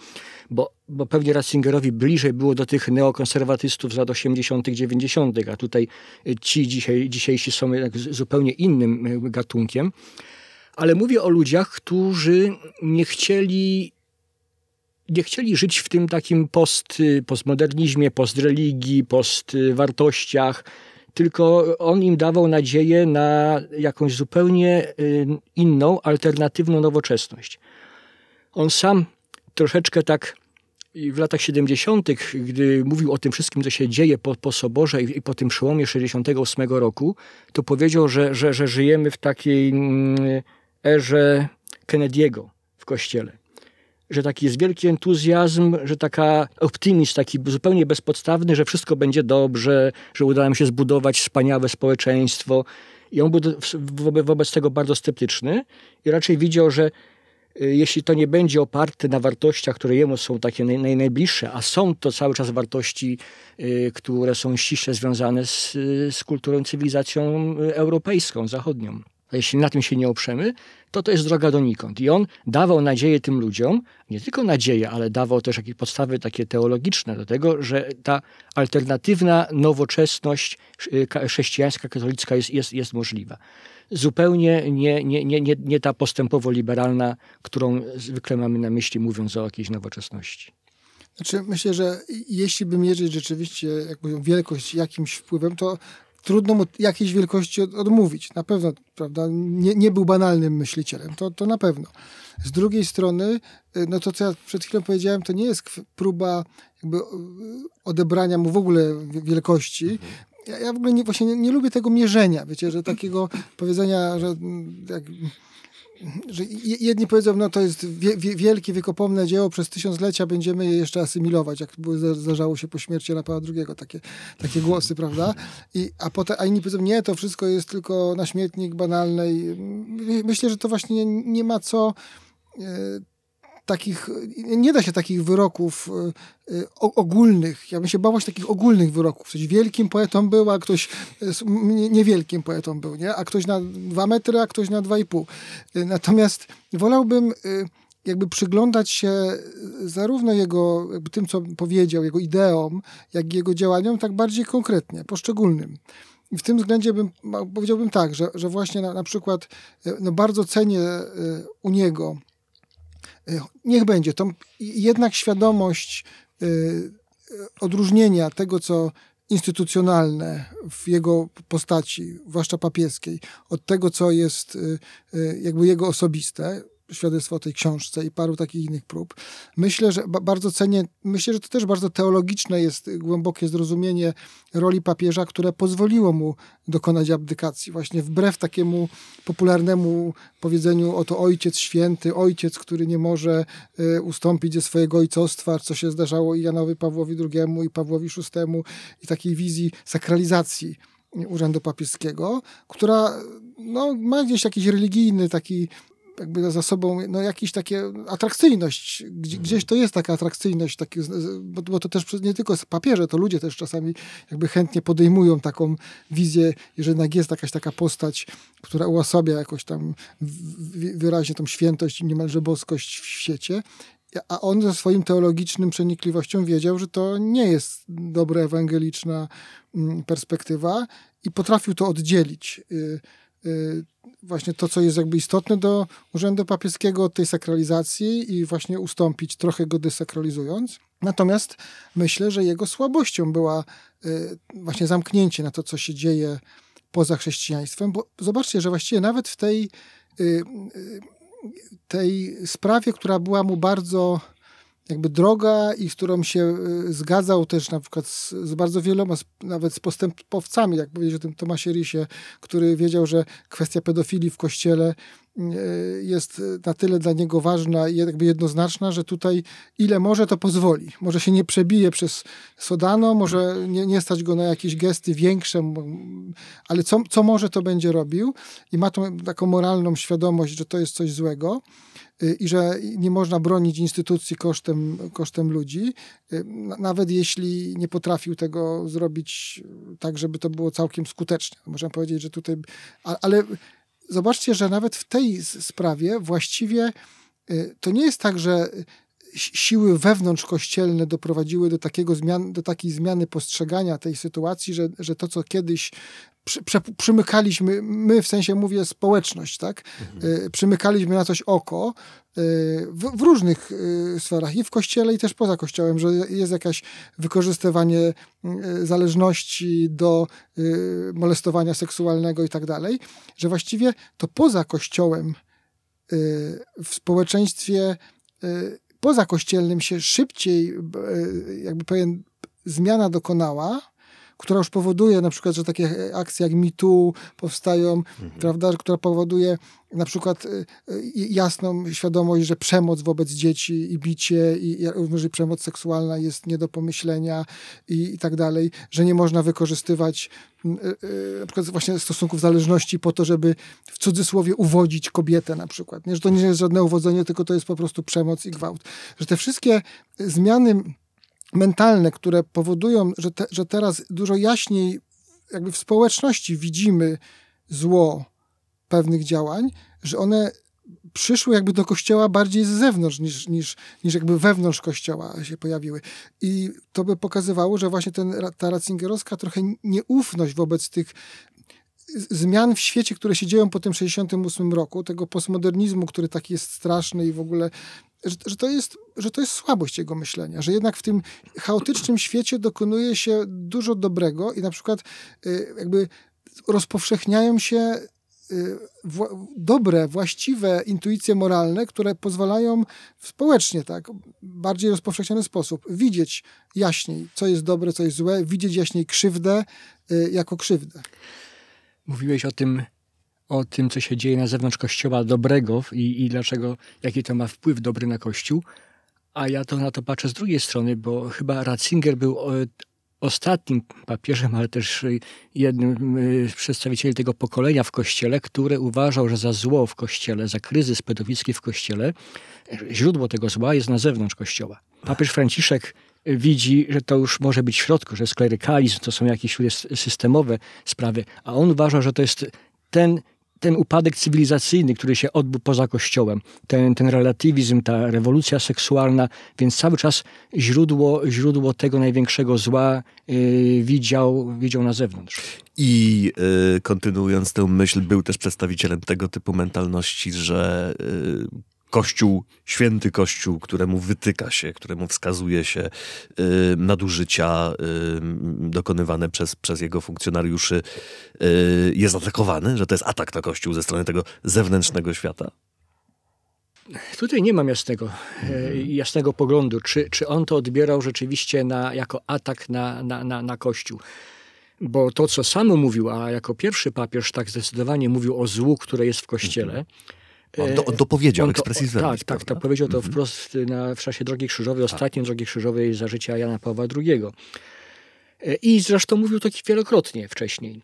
bo, bo pewnie Ratzingerowi bliżej było do tych neokonserwatystów z lat 80., 90., a tutaj y, ci dzisiaj, dzisiejsi są zupełnie innym gatunkiem. Ale mówię o ludziach, którzy nie chcieli nie chcieli żyć w tym takim post, postmodernizmie, postreligii, postwartościach, tylko on im dawał nadzieję na jakąś zupełnie y, inną, alternatywną nowoczesność. On sam troszeczkę tak w latach 70., gdy mówił o tym wszystkim, co się dzieje po, po Soborze i, po tym przełomie 68 roku, to powiedział, że, że, że żyjemy w takiej mm, erze Kennedy'ego w kościele że taki jest wielki entuzjazm, że taka optymizm taki zupełnie bezpodstawny, że wszystko będzie dobrze, że uda nam się zbudować wspaniałe społeczeństwo. I on był wobec tego bardzo sceptyczny i raczej widział, że y, jeśli to nie będzie oparte na wartościach, które jemu są takie naj, naj, najbliższe, a są to cały czas wartości, y, które są ściśle związane z, z kulturą, cywilizacją y, europejską, zachodnią. A jeśli na tym się nie oprzemy, to to jest droga donikąd. I on dawał nadzieję tym ludziom, nie tylko nadzieję, ale dawał też jakieś podstawy takie teologiczne do tego, że ta alternatywna nowoczesność y, chrześcijańska, katolicka jest, jest, jest możliwa. Zupełnie nie, nie, nie, nie, nie ta postępowo-liberalna, którą zwykle mamy na myśli, mówiąc o jakiejś nowoczesności. Znaczy, myślę, że jeśli by mierzyć rzeczywiście jakby wielkość jakimś wpływem, to trudno mu jakiejś wielkości odmówić. Na pewno, prawda, nie, nie był banalnym myślicielem, to, to na pewno. Z drugiej strony, y, no to co ja przed chwilą powiedziałem, to nie jest próba jakby y, odebrania mu w ogóle wielkości. Ja, ja w ogóle nie, właśnie nie, nie, lubię tego mierzenia, wiecie, że takiego powiedzenia, że mm, jak, że jedni powiedzą, no to jest wie, wielkie, wiekopomne dzieło, przez tysiąclecia będziemy je jeszcze asymilować, jak zdarzało się po śmierci Rafała II, takie, takie głosy, prawda? I, a, potem, a inni powiedzą, nie, to wszystko jest tylko na śmietnik banalnej. Myślę, że to właśnie nie, nie ma co e, takich, nie da się takich wyroków y, y, ogólnych. Ja bym się bał takich ogólnych wyroków. Ktoś wielkim poetą był, a ktoś niewielkim poetą był, nie? A ktoś na dwa metry, a ktoś na dwa i pół. Natomiast wolałbym jakby przyglądać się zarówno jego, tym, co powiedział, jego ideom, jak i jego działaniom, tak bardziej konkretnie, poszczególnym. I w tym względzie bym, powiedziałbym tak, że, że właśnie na, na przykład no bardzo cenię u niego niech będzie. To jednak świadomość y, odróżnienia tego, co instytucjonalne w jego postaci, zwłaszcza papieskiej, od tego, co jest y, jakby jego osobiste, świadectwo o tej książce i paru takich innych prób. Myślę, że bardzo cenię, myślę, że to też bardzo teologiczne jest głębokie zrozumienie roli papieża, które pozwoliło mu dokonać abdykacji. Właśnie wbrew takiemu popularnemu powiedzeniu oto ojciec święty, ojciec, który nie może y, ustąpić ze swojego ojcostwa, co się zdarzało i Janowi Pawłowi II i Pawłowi VI i takiej wizji sakralizacji urzędu papieskiego, która no, ma gdzieś jakiś religijny taki jakby za sobą no, jakąś takie atrakcyjność. Gdzieś to jest taka atrakcyjność, taki, bo, bo, to też nie tylko papierze, to ludzie też czasami jakby chętnie podejmują taką wizję, jeżeli jednak jest jakaś taka postać, która uosabia jakoś tam wyraźnie tą świętość i niemalże boskość w świecie. A on ze swoim teologicznym przenikliwością wiedział, że to nie jest dobra ewangeliczna mm, perspektywa i potrafił to oddzielić y, właśnie to, co jest jakby istotne do urzędu papieskiego, od tej sakralizacji i właśnie ustąpić, trochę go desakralizując. Natomiast myślę, że jego słabością była y, właśnie zamknięcie na to, co się dzieje poza chrześcijaństwem, bo zobaczcie, że właściwie nawet w tej, y, y, tej sprawie, która była mu bardzo jakby droga i z którą się y, zgadzał też na przykład z, z bardzo wieloma, nawet z postępowcami, jak powiedzieć o tym Tomasie Risie, który wiedział, że kwestia pedofilii w kościele jest na tyle dla niego ważna i jakby jednoznaczna, że tutaj ile może, to pozwoli. Może się nie przebije przez Sodano, może nie, nie stać go na jakieś gesty większe, ale co, co może, to będzie robił i ma tą taką moralną świadomość, że to jest coś złego y, i że nie można bronić instytucji kosztem, kosztem ludzi, y, nawet jeśli nie potrafił tego zrobić tak, żeby to było całkiem skuteczne. Można powiedzieć, że tutaj, ale zobaczcie, że nawet w tej sprawie właściwie y, to nie jest tak, że siły wewnątrzkościelne doprowadziły do, takiego zmian, do takiej zmiany postrzegania tej sytuacji, że, że to, co kiedyś przy, przymykaliśmy, my w sensie mówię społeczność, tak? Mhm. Y, przymykaliśmy na coś oko y, w, w, różnych sferach i w kościele i też poza kościołem, że jest jakieś wykorzystywanie zależności do molestowania seksualnego i tak dalej, że właściwie to poza kościołem w społeczeństwie pozakościelnym się szybciej jakby pewien zmiana dokonała, która już powoduje na przykład, że takie akcje jak MeToo powstają, mhm. prawda, która powoduje na przykład y, y, jasną świadomość, że przemoc wobec dzieci i bicie i również przemoc seksualna jest nie do pomyślenia i, i tak dalej, że nie można wykorzystywać y, na przykład właśnie stosunków zależności po to, żeby w cudzysłowie uwodzić kobietę na przykład. Nie, że to nie jest żadne uwodzenie, tylko to jest po prostu przemoc i gwałt. Że te wszystkie zmiany mentalne, które powodują, że, te, że teraz dużo jaśniej jakby w społeczności widzimy zło pewnych działań, że one przyszły jakby do kościoła bardziej z zewnątrz niż, niż, niż jakby wewnątrz kościoła się pojawiły. I to by pokazywało, że właśnie ten, ta ratzingerowska trochę nieufność wobec tych zmian w świecie, które się dzieją po tym 68 roku, tego postmodernizmu, który taki jest straszny i w ogóle że, że, to jest, że to jest słabość jego myślenia, że jednak w tym chaotycznym świecie dokonuje się dużo dobrego i na przykład y, jakby rozpowszechniają się y, dobre, właściwe intuicje moralne, które pozwalają społecznie, tak, bardziej rozpowszechniony sposób widzieć jaśniej, co jest dobre, co jest złe, widzieć jaśniej krzywdę y, jako krzywdę. Mówiłeś o tym o tym, co się dzieje na zewnątrz Kościoła dobrego i, i dlaczego, jaki to ma wpływ dobry na Kościół. A ja to na to patrzę z drugiej strony, bo chyba Ratzinger był e, ostatnim papieżem, ale też jednym e, z przedstawicieli tego pokolenia w Kościele, który uważał, że za zło w Kościele, za kryzys pedofilski w Kościele, źródło tego zła jest na zewnątrz Kościoła. Papież Franciszek widzi, że to już może być w środku, że sklerykalizm to są jakieś systemowe sprawy, a on uważa, że to jest ten ten upadek cywilizacyjny, który się odbył poza Kościołem, ten, ten relatywizm, ta rewolucja seksualna, więc cały czas źródło, źródło tego największego zła yy, widział, widział na zewnątrz. I yy, kontynuując tę myśl, był też przedstawicielem tego typu mentalności, że yy, Kościół, święty Kościół, któremu wytyka się, któremu wskazuje się y, nadużycia y, dokonywane przez, przez jego funkcjonariuszy, y, jest atakowany, że to jest atak na Kościół ze strony tego zewnętrznego świata? Tutaj nie mam jasnego, mhm. jasnego poglądu, czy, czy on to odbierał rzeczywiście na, jako atak na, na, na, na Kościół. Bo to, co sam mówił, a jako pierwszy papież tak zdecydowanie mówił o złu, które jest w Kościele, mhm on, do, on dopowiedział ekspresji Tak, tak, tak, powiedział to mhm. wprost na, w czasie Drogi Krzyżowej, tak. ostatniej Drogi Krzyżowej za życia Jana Pawła II. E, I zresztą mówił to wielokrotnie wcześniej.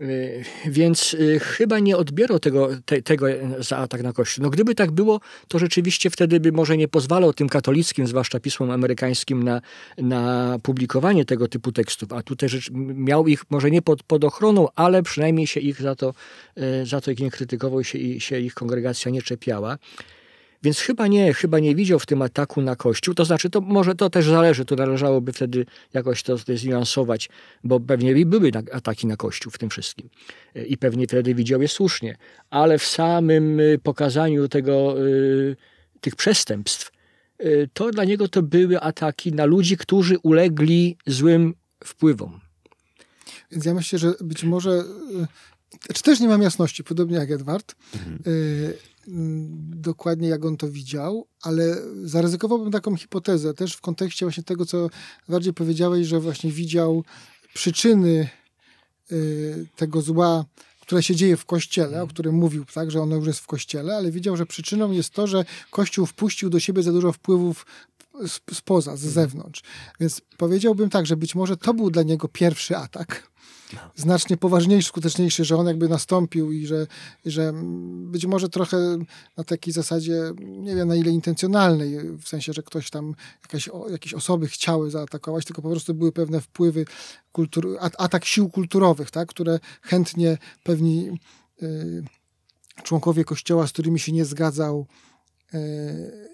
Y, więc y, chyba nie odbierał tego, te, tego za atak na Kościół. No gdyby tak było, to rzeczywiście wtedy by może nie pozwalał tym katolickim, zwłaszcza pismom amerykańskim, na, na publikowanie tego typu tekstów, a tutaj rzecz, miał ich może nie pod, pod ochroną, ale przynajmniej się ich za to, y, za to ich nie krytykował i się, się ich kongregacja nie czepiała. Więc chyba nie, chyba nie widział w tym ataku na Kościół. To znaczy, to może to też zależy, to należałoby wtedy jakoś to, to zniuansować, bo pewnie były ataki na Kościół w tym wszystkim. I pewnie wtedy widział je słusznie. Ale w samym y, pokazaniu tego, y, tych przestępstw, y, to dla niego to były ataki na ludzi, którzy ulegli złym wpływom. Więc ja myślę, że być może, czy też nie mam jasności, podobnie jak Edward, mhm. Mm, dokładnie jak on to widział, ale zaryzykowałbym taką hipotezę też w kontekście właśnie tego, co bardziej powiedziałeś, że właśnie widział przyczyny y, tego zła, które się dzieje w kościele, o którym mówił, tak, że ono już jest w kościele, ale widział, że przyczyną jest to, że kościół wpuścił do siebie za dużo wpływów spoza, z zewnątrz. Więc powiedziałbym tak, że być może to był dla niego pierwszy atak. Znacznie poważniejszy, skuteczniejszy, że on jakby nastąpił i że, że być może trochę na takiej zasadzie, nie wiem na ile intencjonalnej, w sensie, że ktoś tam, jakaś, jakieś osoby chciały zaatakować, tylko po prostu były pewne wpływy, kultur, atak sił kulturowych, tak, które chętnie pewni y, członkowie kościoła, z którymi się nie zgadzał, y,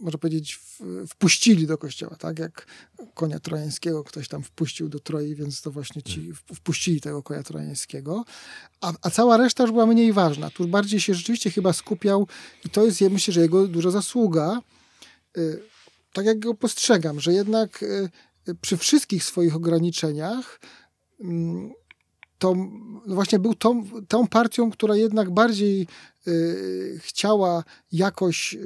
można powiedzieć, wpuścili do kościoła, tak jak konia trojańskiego ktoś tam wpuścił do Troi, więc to właśnie ci mm. wpuścili tego konia trojańskiego, a, a cała reszta już była mniej ważna. Tu bardziej się rzeczywiście chyba skupiał i to jest, ja myślę, że jego duża zasługa, y, tak jak go postrzegam, że jednak y, przy wszystkich swoich ograniczeniach mm, to no właśnie był tą, tą partią, która jednak bardziej y, chciała jakoś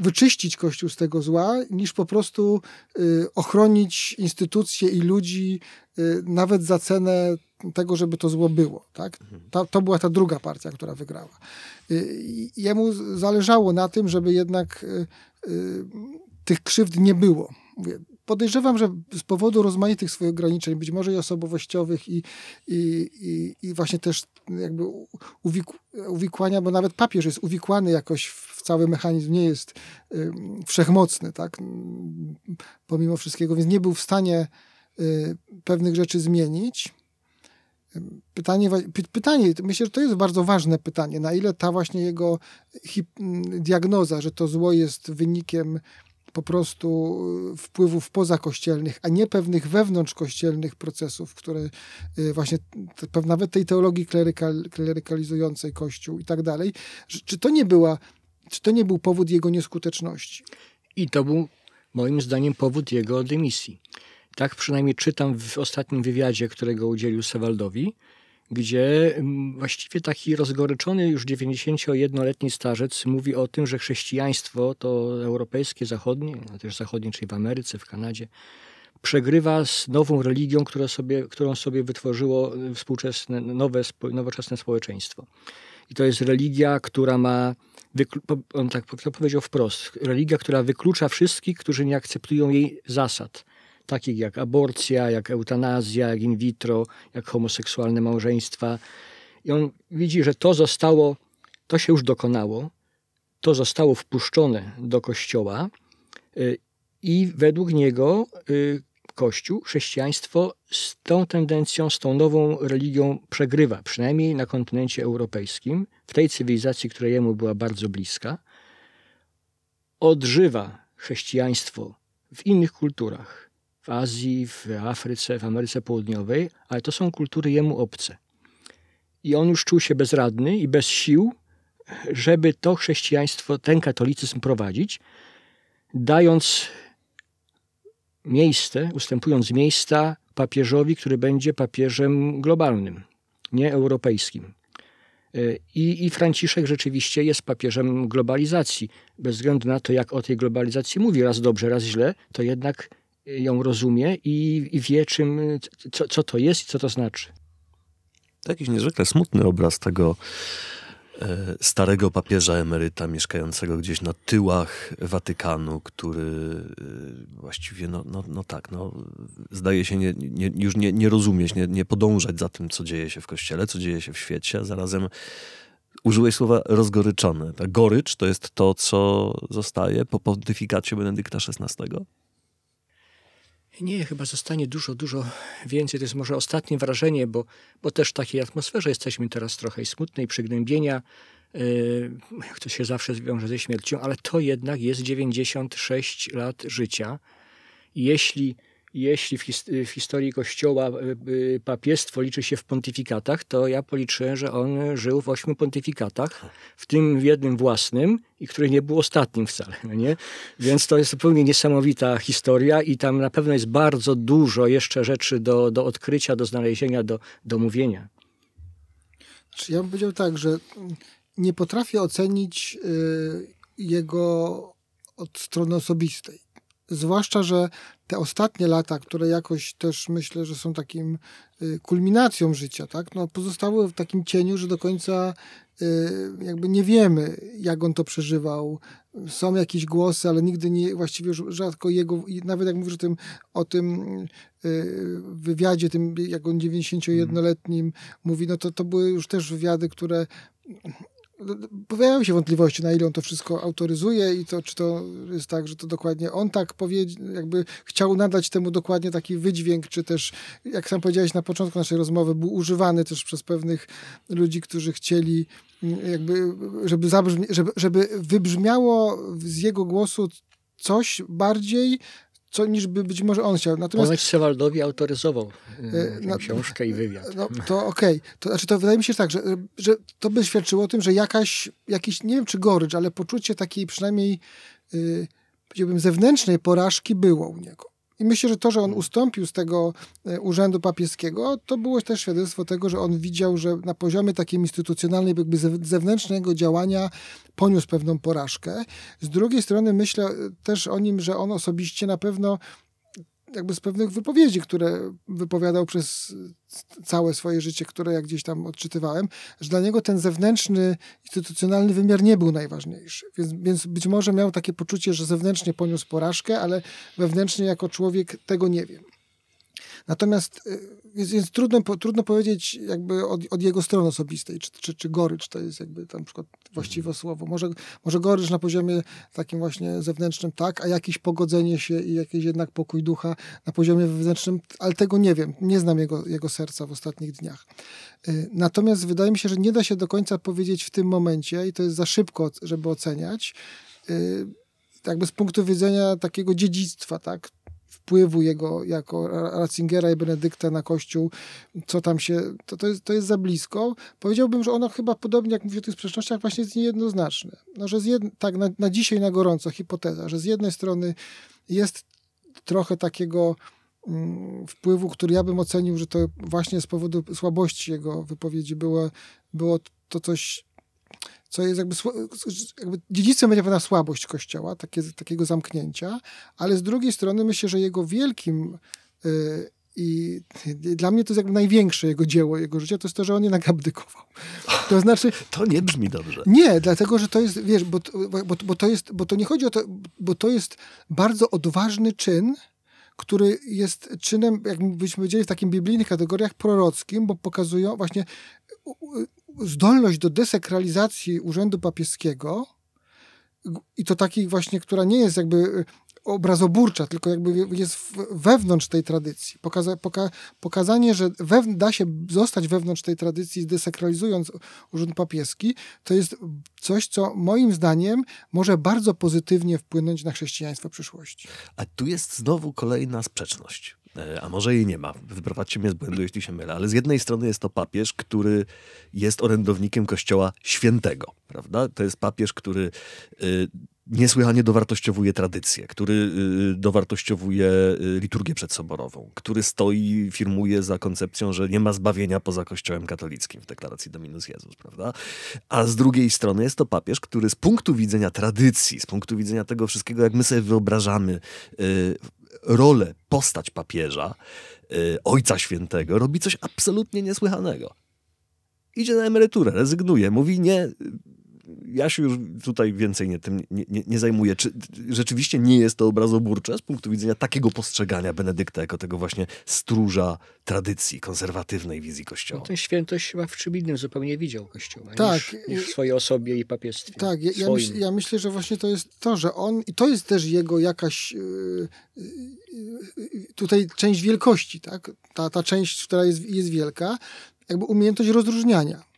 wyczyścić Kościół z tego zła, niż po prostu y, ochronić instytucje i ludzi y, nawet za cenę tego, żeby to zło było. Tak? Mhm. To, to była ta druga partia, która wygrała. Y, jemu zależało na tym, żeby jednak tych krzywd nie było. Mówię, podejrzewam, że z powodu rozmaitych swoich ograniczeń, być może i osobowościowych i, i, i, i właśnie też jakby uwikłania, bo nawet papież jest uwikłany jakoś w cały mechanizm, nie jest y, wszechmocny, tak, pomimo wszystkiego, więc nie był w stanie y, pewnych rzeczy zmienić. Pytanie, pytanie, myślę, że to jest bardzo ważne pytanie, na ile ta właśnie jego diagnoza, że to zło jest wynikiem po prostu y, wpływów pozakościelnych, a nie pewnych wewnątrzkościelnych procesów, które y, właśnie nawet tej teologii klerykal, klerykalizującej Kościół i tak dalej, czy to nie była, czy to nie był powód jego nieskuteczności? I to był moim zdaniem powód jego dymisji. Tak przynajmniej czytam w ostatnim wywiadzie, którego udzielił Sewaldowi, gdzie mm, właściwie taki rozgoryczony już 91-letni starzec mówi o tym, że chrześcijaństwo to europejskie, zachodnie, a też zachodnie, czyli w Ameryce, w Kanadzie, przegrywa z nową religią, sobie, którą sobie wytworzyło współczesne, nowe, nowoczesne społeczeństwo. I to jest religia, która ma, on tak to powiedział wprost, religia, która wyklucza wszystkich, którzy nie akceptują jej zasad takich jak aborcja, jak eutanazja, jak in vitro, jak homoseksualne małżeństwa. I on widzi, że to zostało, to się już dokonało, to zostało wpuszczone do kościoła y, i według niego y, Kościół, chrześcijaństwo z tą tendencją, z tą nową religią przegrywa, przynajmniej na kontynencie europejskim, w tej cywilizacji, która jemu była bardzo bliska. Odżywa chrześcijaństwo w innych kulturach, w Azji, w Afryce, w Ameryce Południowej, ale to są kultury jemu obce. I on już czuł się bezradny i bez sił, żeby to chrześcijaństwo, ten katolicyzm prowadzić, dając miejsce, ustępując miejsca papieżowi, który będzie papieżem globalnym, nie europejskim. I, I Franciszek rzeczywiście jest papieżem globalizacji. Bez względu na to, jak o tej globalizacji mówi, raz dobrze, raz źle, to jednak ją rozumie i, i wie, czym, co, co to jest i co to znaczy. To jakiś niezwykle smutny obraz tego e, starego papieża emeryta mieszkającego gdzieś na tyłach Watykanu, który e, właściwie, no, no, no tak, no, zdaje się nie, nie, już nie, nie rozumieć, nie, nie podążać za tym, co dzieje się w Kościele, co dzieje się w świecie, a zarazem użyłeś słowa rozgoryczony. Ta gorycz to jest to, co zostaje po pontyfikacie Benedykta XVI? Nie, chyba zostanie dużo, dużo więcej. To jest może ostatnie wrażenie, bo, bo też w takiej atmosferze jesteśmy teraz trochę smutnej, przygnębienia, yy, jak to się zawsze wiąże ze śmiercią, ale to jednak jest 96 lat życia. Jeśli jeśli w, his w, historii Kościoła e, e, papiestwo liczy się w pontyfikatach, to ja policzyłem, że on żył w ośmiu pontyfikatach, w tym w jednym własnym, i który nie był ostatnim wcale. No nie? Więc to jest zupełnie niesamowita historia i tam na pewno jest bardzo dużo jeszcze rzeczy do, do odkrycia, do znalezienia, do, do mówienia. Znaczy, ja bym powiedział tak, że nie potrafię ocenić y, jego od strony osobistej Zwłaszcza, że te ostatnie lata, które jakoś też myślę, że są takim y, kulminacją życia, tak? no, pozostały w takim cieniu, że do końca y, jakby nie wiemy, jak on to przeżywał. Są jakieś głosy, ale nigdy nie, właściwie już rzadko jego, nawet jak mówisz o tym, o tym y, wywiadzie, tym jak on 91-letnim mówi, no to to były już też wywiady, które pojawiają się wątpliwości, na ile on to wszystko autoryzuje i to, czy to jest tak, że to dokładnie on tak powiedział, jakby chciał nadać temu dokładnie taki wydźwięk, czy też, jak sam powiedziałeś na początku naszej rozmowy, był używany też przez pewnych ludzi, którzy chcieli jakby, żeby, zabrzmi, żeby, żeby wybrzmiało z jego głosu coś bardziej co niż by być może on chciał. Natomiast Ponoć Sewaldowi autoryzował yy, no, książkę i wywiad. No, to okej. Okay. To znaczy, to wydaje mi się tak, że, że to by świadczyło o tym, że jakaś, jakiś, nie wiem czy gorycz, ale poczucie takiej przynajmniej yy, powiedziałbym zewnętrznej porażki było u niego. I myślę, że to, że on ustąpił z tego e, urzędu papieskiego, to było też świadectwo tego, że on widział, że na poziomie takim instytucjonalnym, jakby zewnętrznego działania poniósł pewną porażkę. Z drugiej strony myślę też o nim, że on osobiście na pewno jakby z pewnych wypowiedzi, które wypowiadał przez całe swoje życie, które ja gdzieś tam odczytywałem, że dla niego ten zewnętrzny, instytucjonalny wymiar nie był najważniejszy. Więc, więc być może miał takie poczucie, że zewnętrznie poniósł porażkę, ale wewnętrznie jako człowiek tego nie wiem. Natomiast y, więc, więc trudno, trudno powiedzieć jakby od, od, jego strony osobistej, czy, czy, czy gorycz to jest jakby tam przykład właściwe mhm. słowo. Może, może gorycz na poziomie takim właśnie zewnętrznym tak, a jakieś pogodzenie się i jakiś jednak pokój ducha na poziomie wewnętrznym, ale tego nie wiem. Nie znam jego, jego serca w ostatnich dniach. Y, natomiast wydaje mi się, że nie da się do końca powiedzieć w tym momencie i to jest za szybko, żeby oceniać, y, jakby z punktu widzenia takiego dziedzictwa, tak? Wpływu jego jako Ratzingera i Benedykta na Kościół, co tam się, to, to, jest, to jest za blisko. Powiedziałbym, że ono chyba podobnie jak mówię o tych sprzecznościach właśnie jest niejednoznaczne. No, że jed, tak na, na dzisiaj na gorąco hipoteza, że z jednej strony jest trochę takiego mm, wpływu, który ja bym ocenił, że to właśnie z powodu słabości jego wypowiedzi było, było to coś co jest jakby, jakby dziedzictwem będzie pewna słabość Kościoła, takie, takiego zamknięcia, ale z drugiej strony myślę, że jego wielkim y, i dla mnie to jest jakby największe jego dzieło, jego życia, to jest to, że on jednak abdykował. To znaczy... To nie brzmi dobrze. Nie, dlatego, że to jest, wiesz, bo, bo, bo to jest, bo to nie chodzi o to, bo to jest bardzo odważny czyn, który jest czynem, jak byśmy powiedzieli, w takim biblijnych kategoriach prorockim, bo pokazują właśnie zdolność do desekralizacji urzędu papieskiego i to takiej właśnie, która nie jest jakby e, obrazoburcza, tylko jakby jest wewnątrz tej tradycji. Pokaza, poka, pokazanie, że da się zostać wewnątrz tej tradycji, desekralizując urząd papieski, to jest coś, co moim zdaniem może bardzo pozytywnie wpłynąć na chrześcijaństwo przyszłości. A tu jest znowu kolejna sprzeczność. E, a może jej nie ma. Wyprowadźcie mnie z błędu, jeśli się mylę. Ale z jednej strony jest to papież, który jest orędownikiem Kościoła Świętego, prawda? To jest papież, który y, niesłychanie dowartościowuje tradycję, który y, dowartościowuje liturgię przedsoborową, który stoi, firmuje za koncepcją, że nie ma zbawienia poza Kościołem katolickim w deklaracji Dominus Jezus, prawda? A z drugiej strony jest to papież, który z punktu widzenia tradycji, z punktu widzenia tego wszystkiego, jak my sobie wyobrażamy rolę, postać papieża, y, Ojca Świętego, robi coś absolutnie niesłychanego. Idzie na emeryturę, rezygnuje, mówi nie, ja się już tutaj więcej nie, tym nie, nie, nie, zajmuję. Czy rzeczywiście nie jest to obrazoburcze z punktu widzenia takiego postrzegania Benedykta jako tego właśnie stróża tradycji, konserwatywnej wizji Kościoła? No, ten świętość chyba w czym innym zupełnie widział Kościoła tak, niż, niż w swojej osobie i papiestwie. Tak, ja, ja, myśl, ja, myślę, że właśnie to jest to, że on, i to jest też jego jakaś yy, yy, tutaj część wielkości, tak? Ta, ta część, która jest, jest wielka, jakby umiejętność rozróżniania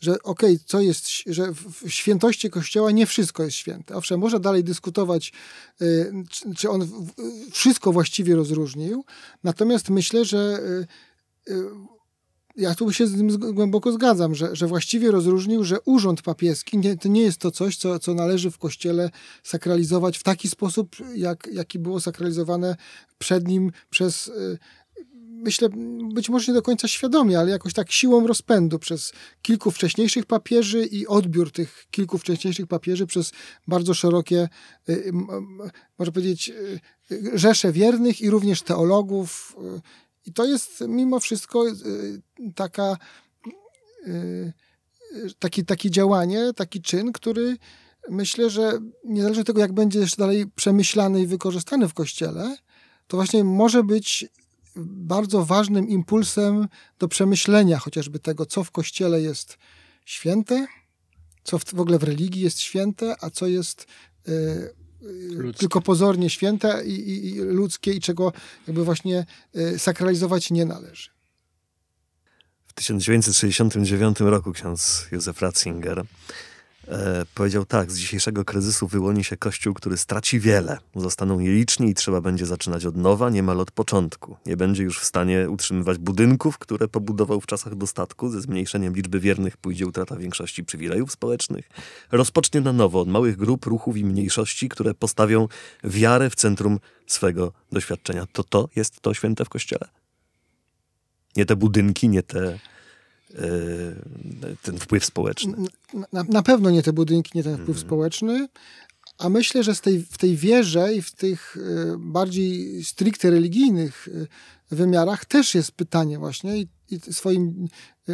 że okej, okay, co jest, że w świętości Kościoła nie wszystko jest święte. Owszem, można dalej dyskutować, y, czy on wszystko właściwie rozróżnił, natomiast myślę, że y, y, ja tu się z tym głęboko zgadzam, że, że właściwie rozróżnił, że urząd papieski nie, to nie jest to coś, co, co należy w kościele sakralizować w taki sposób, jak, jaki było sakralizowane przed nim przez myślę, być może nie do końca świadomie, ale jakoś tak siłą rozpędu przez kilku wcześniejszych papieży i odbiór tych kilku wcześniejszych papieży przez bardzo szerokie, y, można powiedzieć, y, rzesze wiernych i również teologów. I to jest mimo wszystko taka, taki, taki działanie, taki czyn, który myślę, że niezależnie od tego, jak będzie jeszcze dalej przemyślany i wykorzystany w Kościele, to właśnie może być bardzo ważnym impulsem do przemyślenia chociażby tego, co w Kościele jest święte, co w, ogóle w religii jest święte, a co jest y, tylko pozornie święte i, i, i, ludzkie i czego jakby właśnie y, sakralizować nie należy. W 1969 roku ksiądz Józef Ratzinger powiedział tak, z dzisiejszego kryzysu wyłoni się Kościół, który straci wiele. Zostaną nieliczni i trzeba będzie zaczynać od nowa, niemal od początku. Nie będzie już w stanie utrzymywać budynków, które pobudował w czasach dostatku. Ze zmniejszeniem liczby wiernych pójdzie utrata większości przywilejów społecznych. Rozpocznie na nowo od małych grup, ruchów i mniejszości, które postawią wiarę w centrum swego doświadczenia. To to jest to święte w Kościele? Nie te budynki, nie te E, ten wpływ społeczny. Na, na, pewno nie te budynki, nie ten wpływ mhm. społeczny, a myślę, że z tej, w tej wierze i w tych e, bardziej stricte religijnych e, wymiarach też jest pytanie właśnie i, i swoim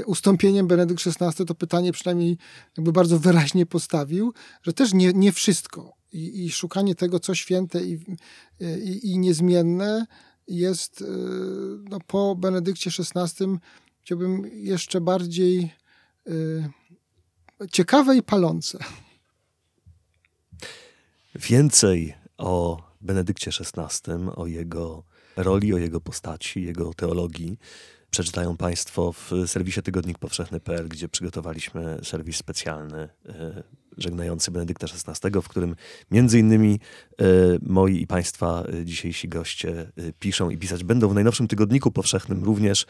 ustąpieniem Benedykt XVI to pytanie przynajmniej jakby bardzo wyraźnie postawił, że też nie, nie wszystko i, i szukanie tego, co święte i, i, i niezmienne jest no, po Benedykcie XVI chciałbym jeszcze bardziej y, ciekawe i palące. Więcej o Benedykcie XVI, o jego roli, o jego postaci, jego teologii przeczytają Państwo w serwisie Tygodnik Powszechny.pl, gdzie przygotowaliśmy serwis specjalny y, żegnający Benedykta XVI, w którym między innymi e, moi i Państwa e, dzisiejsi goście e, piszą i pisać będą w najnowszym tygodniku powszechnym również.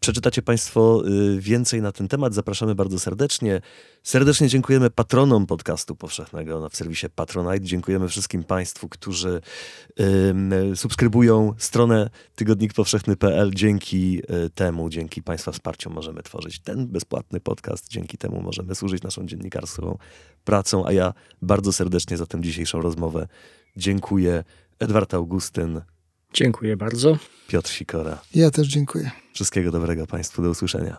Przeczytacie Państwo więcej na ten temat. Zapraszamy bardzo serdecznie. Serdecznie dziękujemy patronom podcastu powszechnego w serwisie Patronite. Dziękujemy wszystkim Państwu, którzy subskrybują stronę tygodnikpowszechny.pl. Dzięki temu, dzięki Państwa wsparciu możemy tworzyć ten bezpłatny podcast. Dzięki temu możemy służyć naszą dziennikarską pracą, a ja bardzo serdecznie za tę dzisiejszą rozmowę dziękuję. Edward Augustyn. Dziękuję bardzo. Piotr Sikora. Ja też dziękuję. Wszystkiego dobrego Państwu. Do usłyszenia.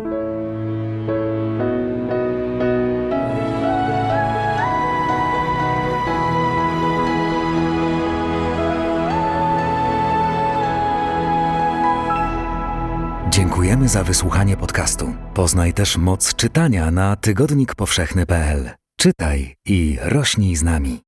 Dziękujemy za wysłuchanie podcastu. Poznaj też moc czytania na tygodnikpowszechny.pl. Czytaj i rośnij z nami.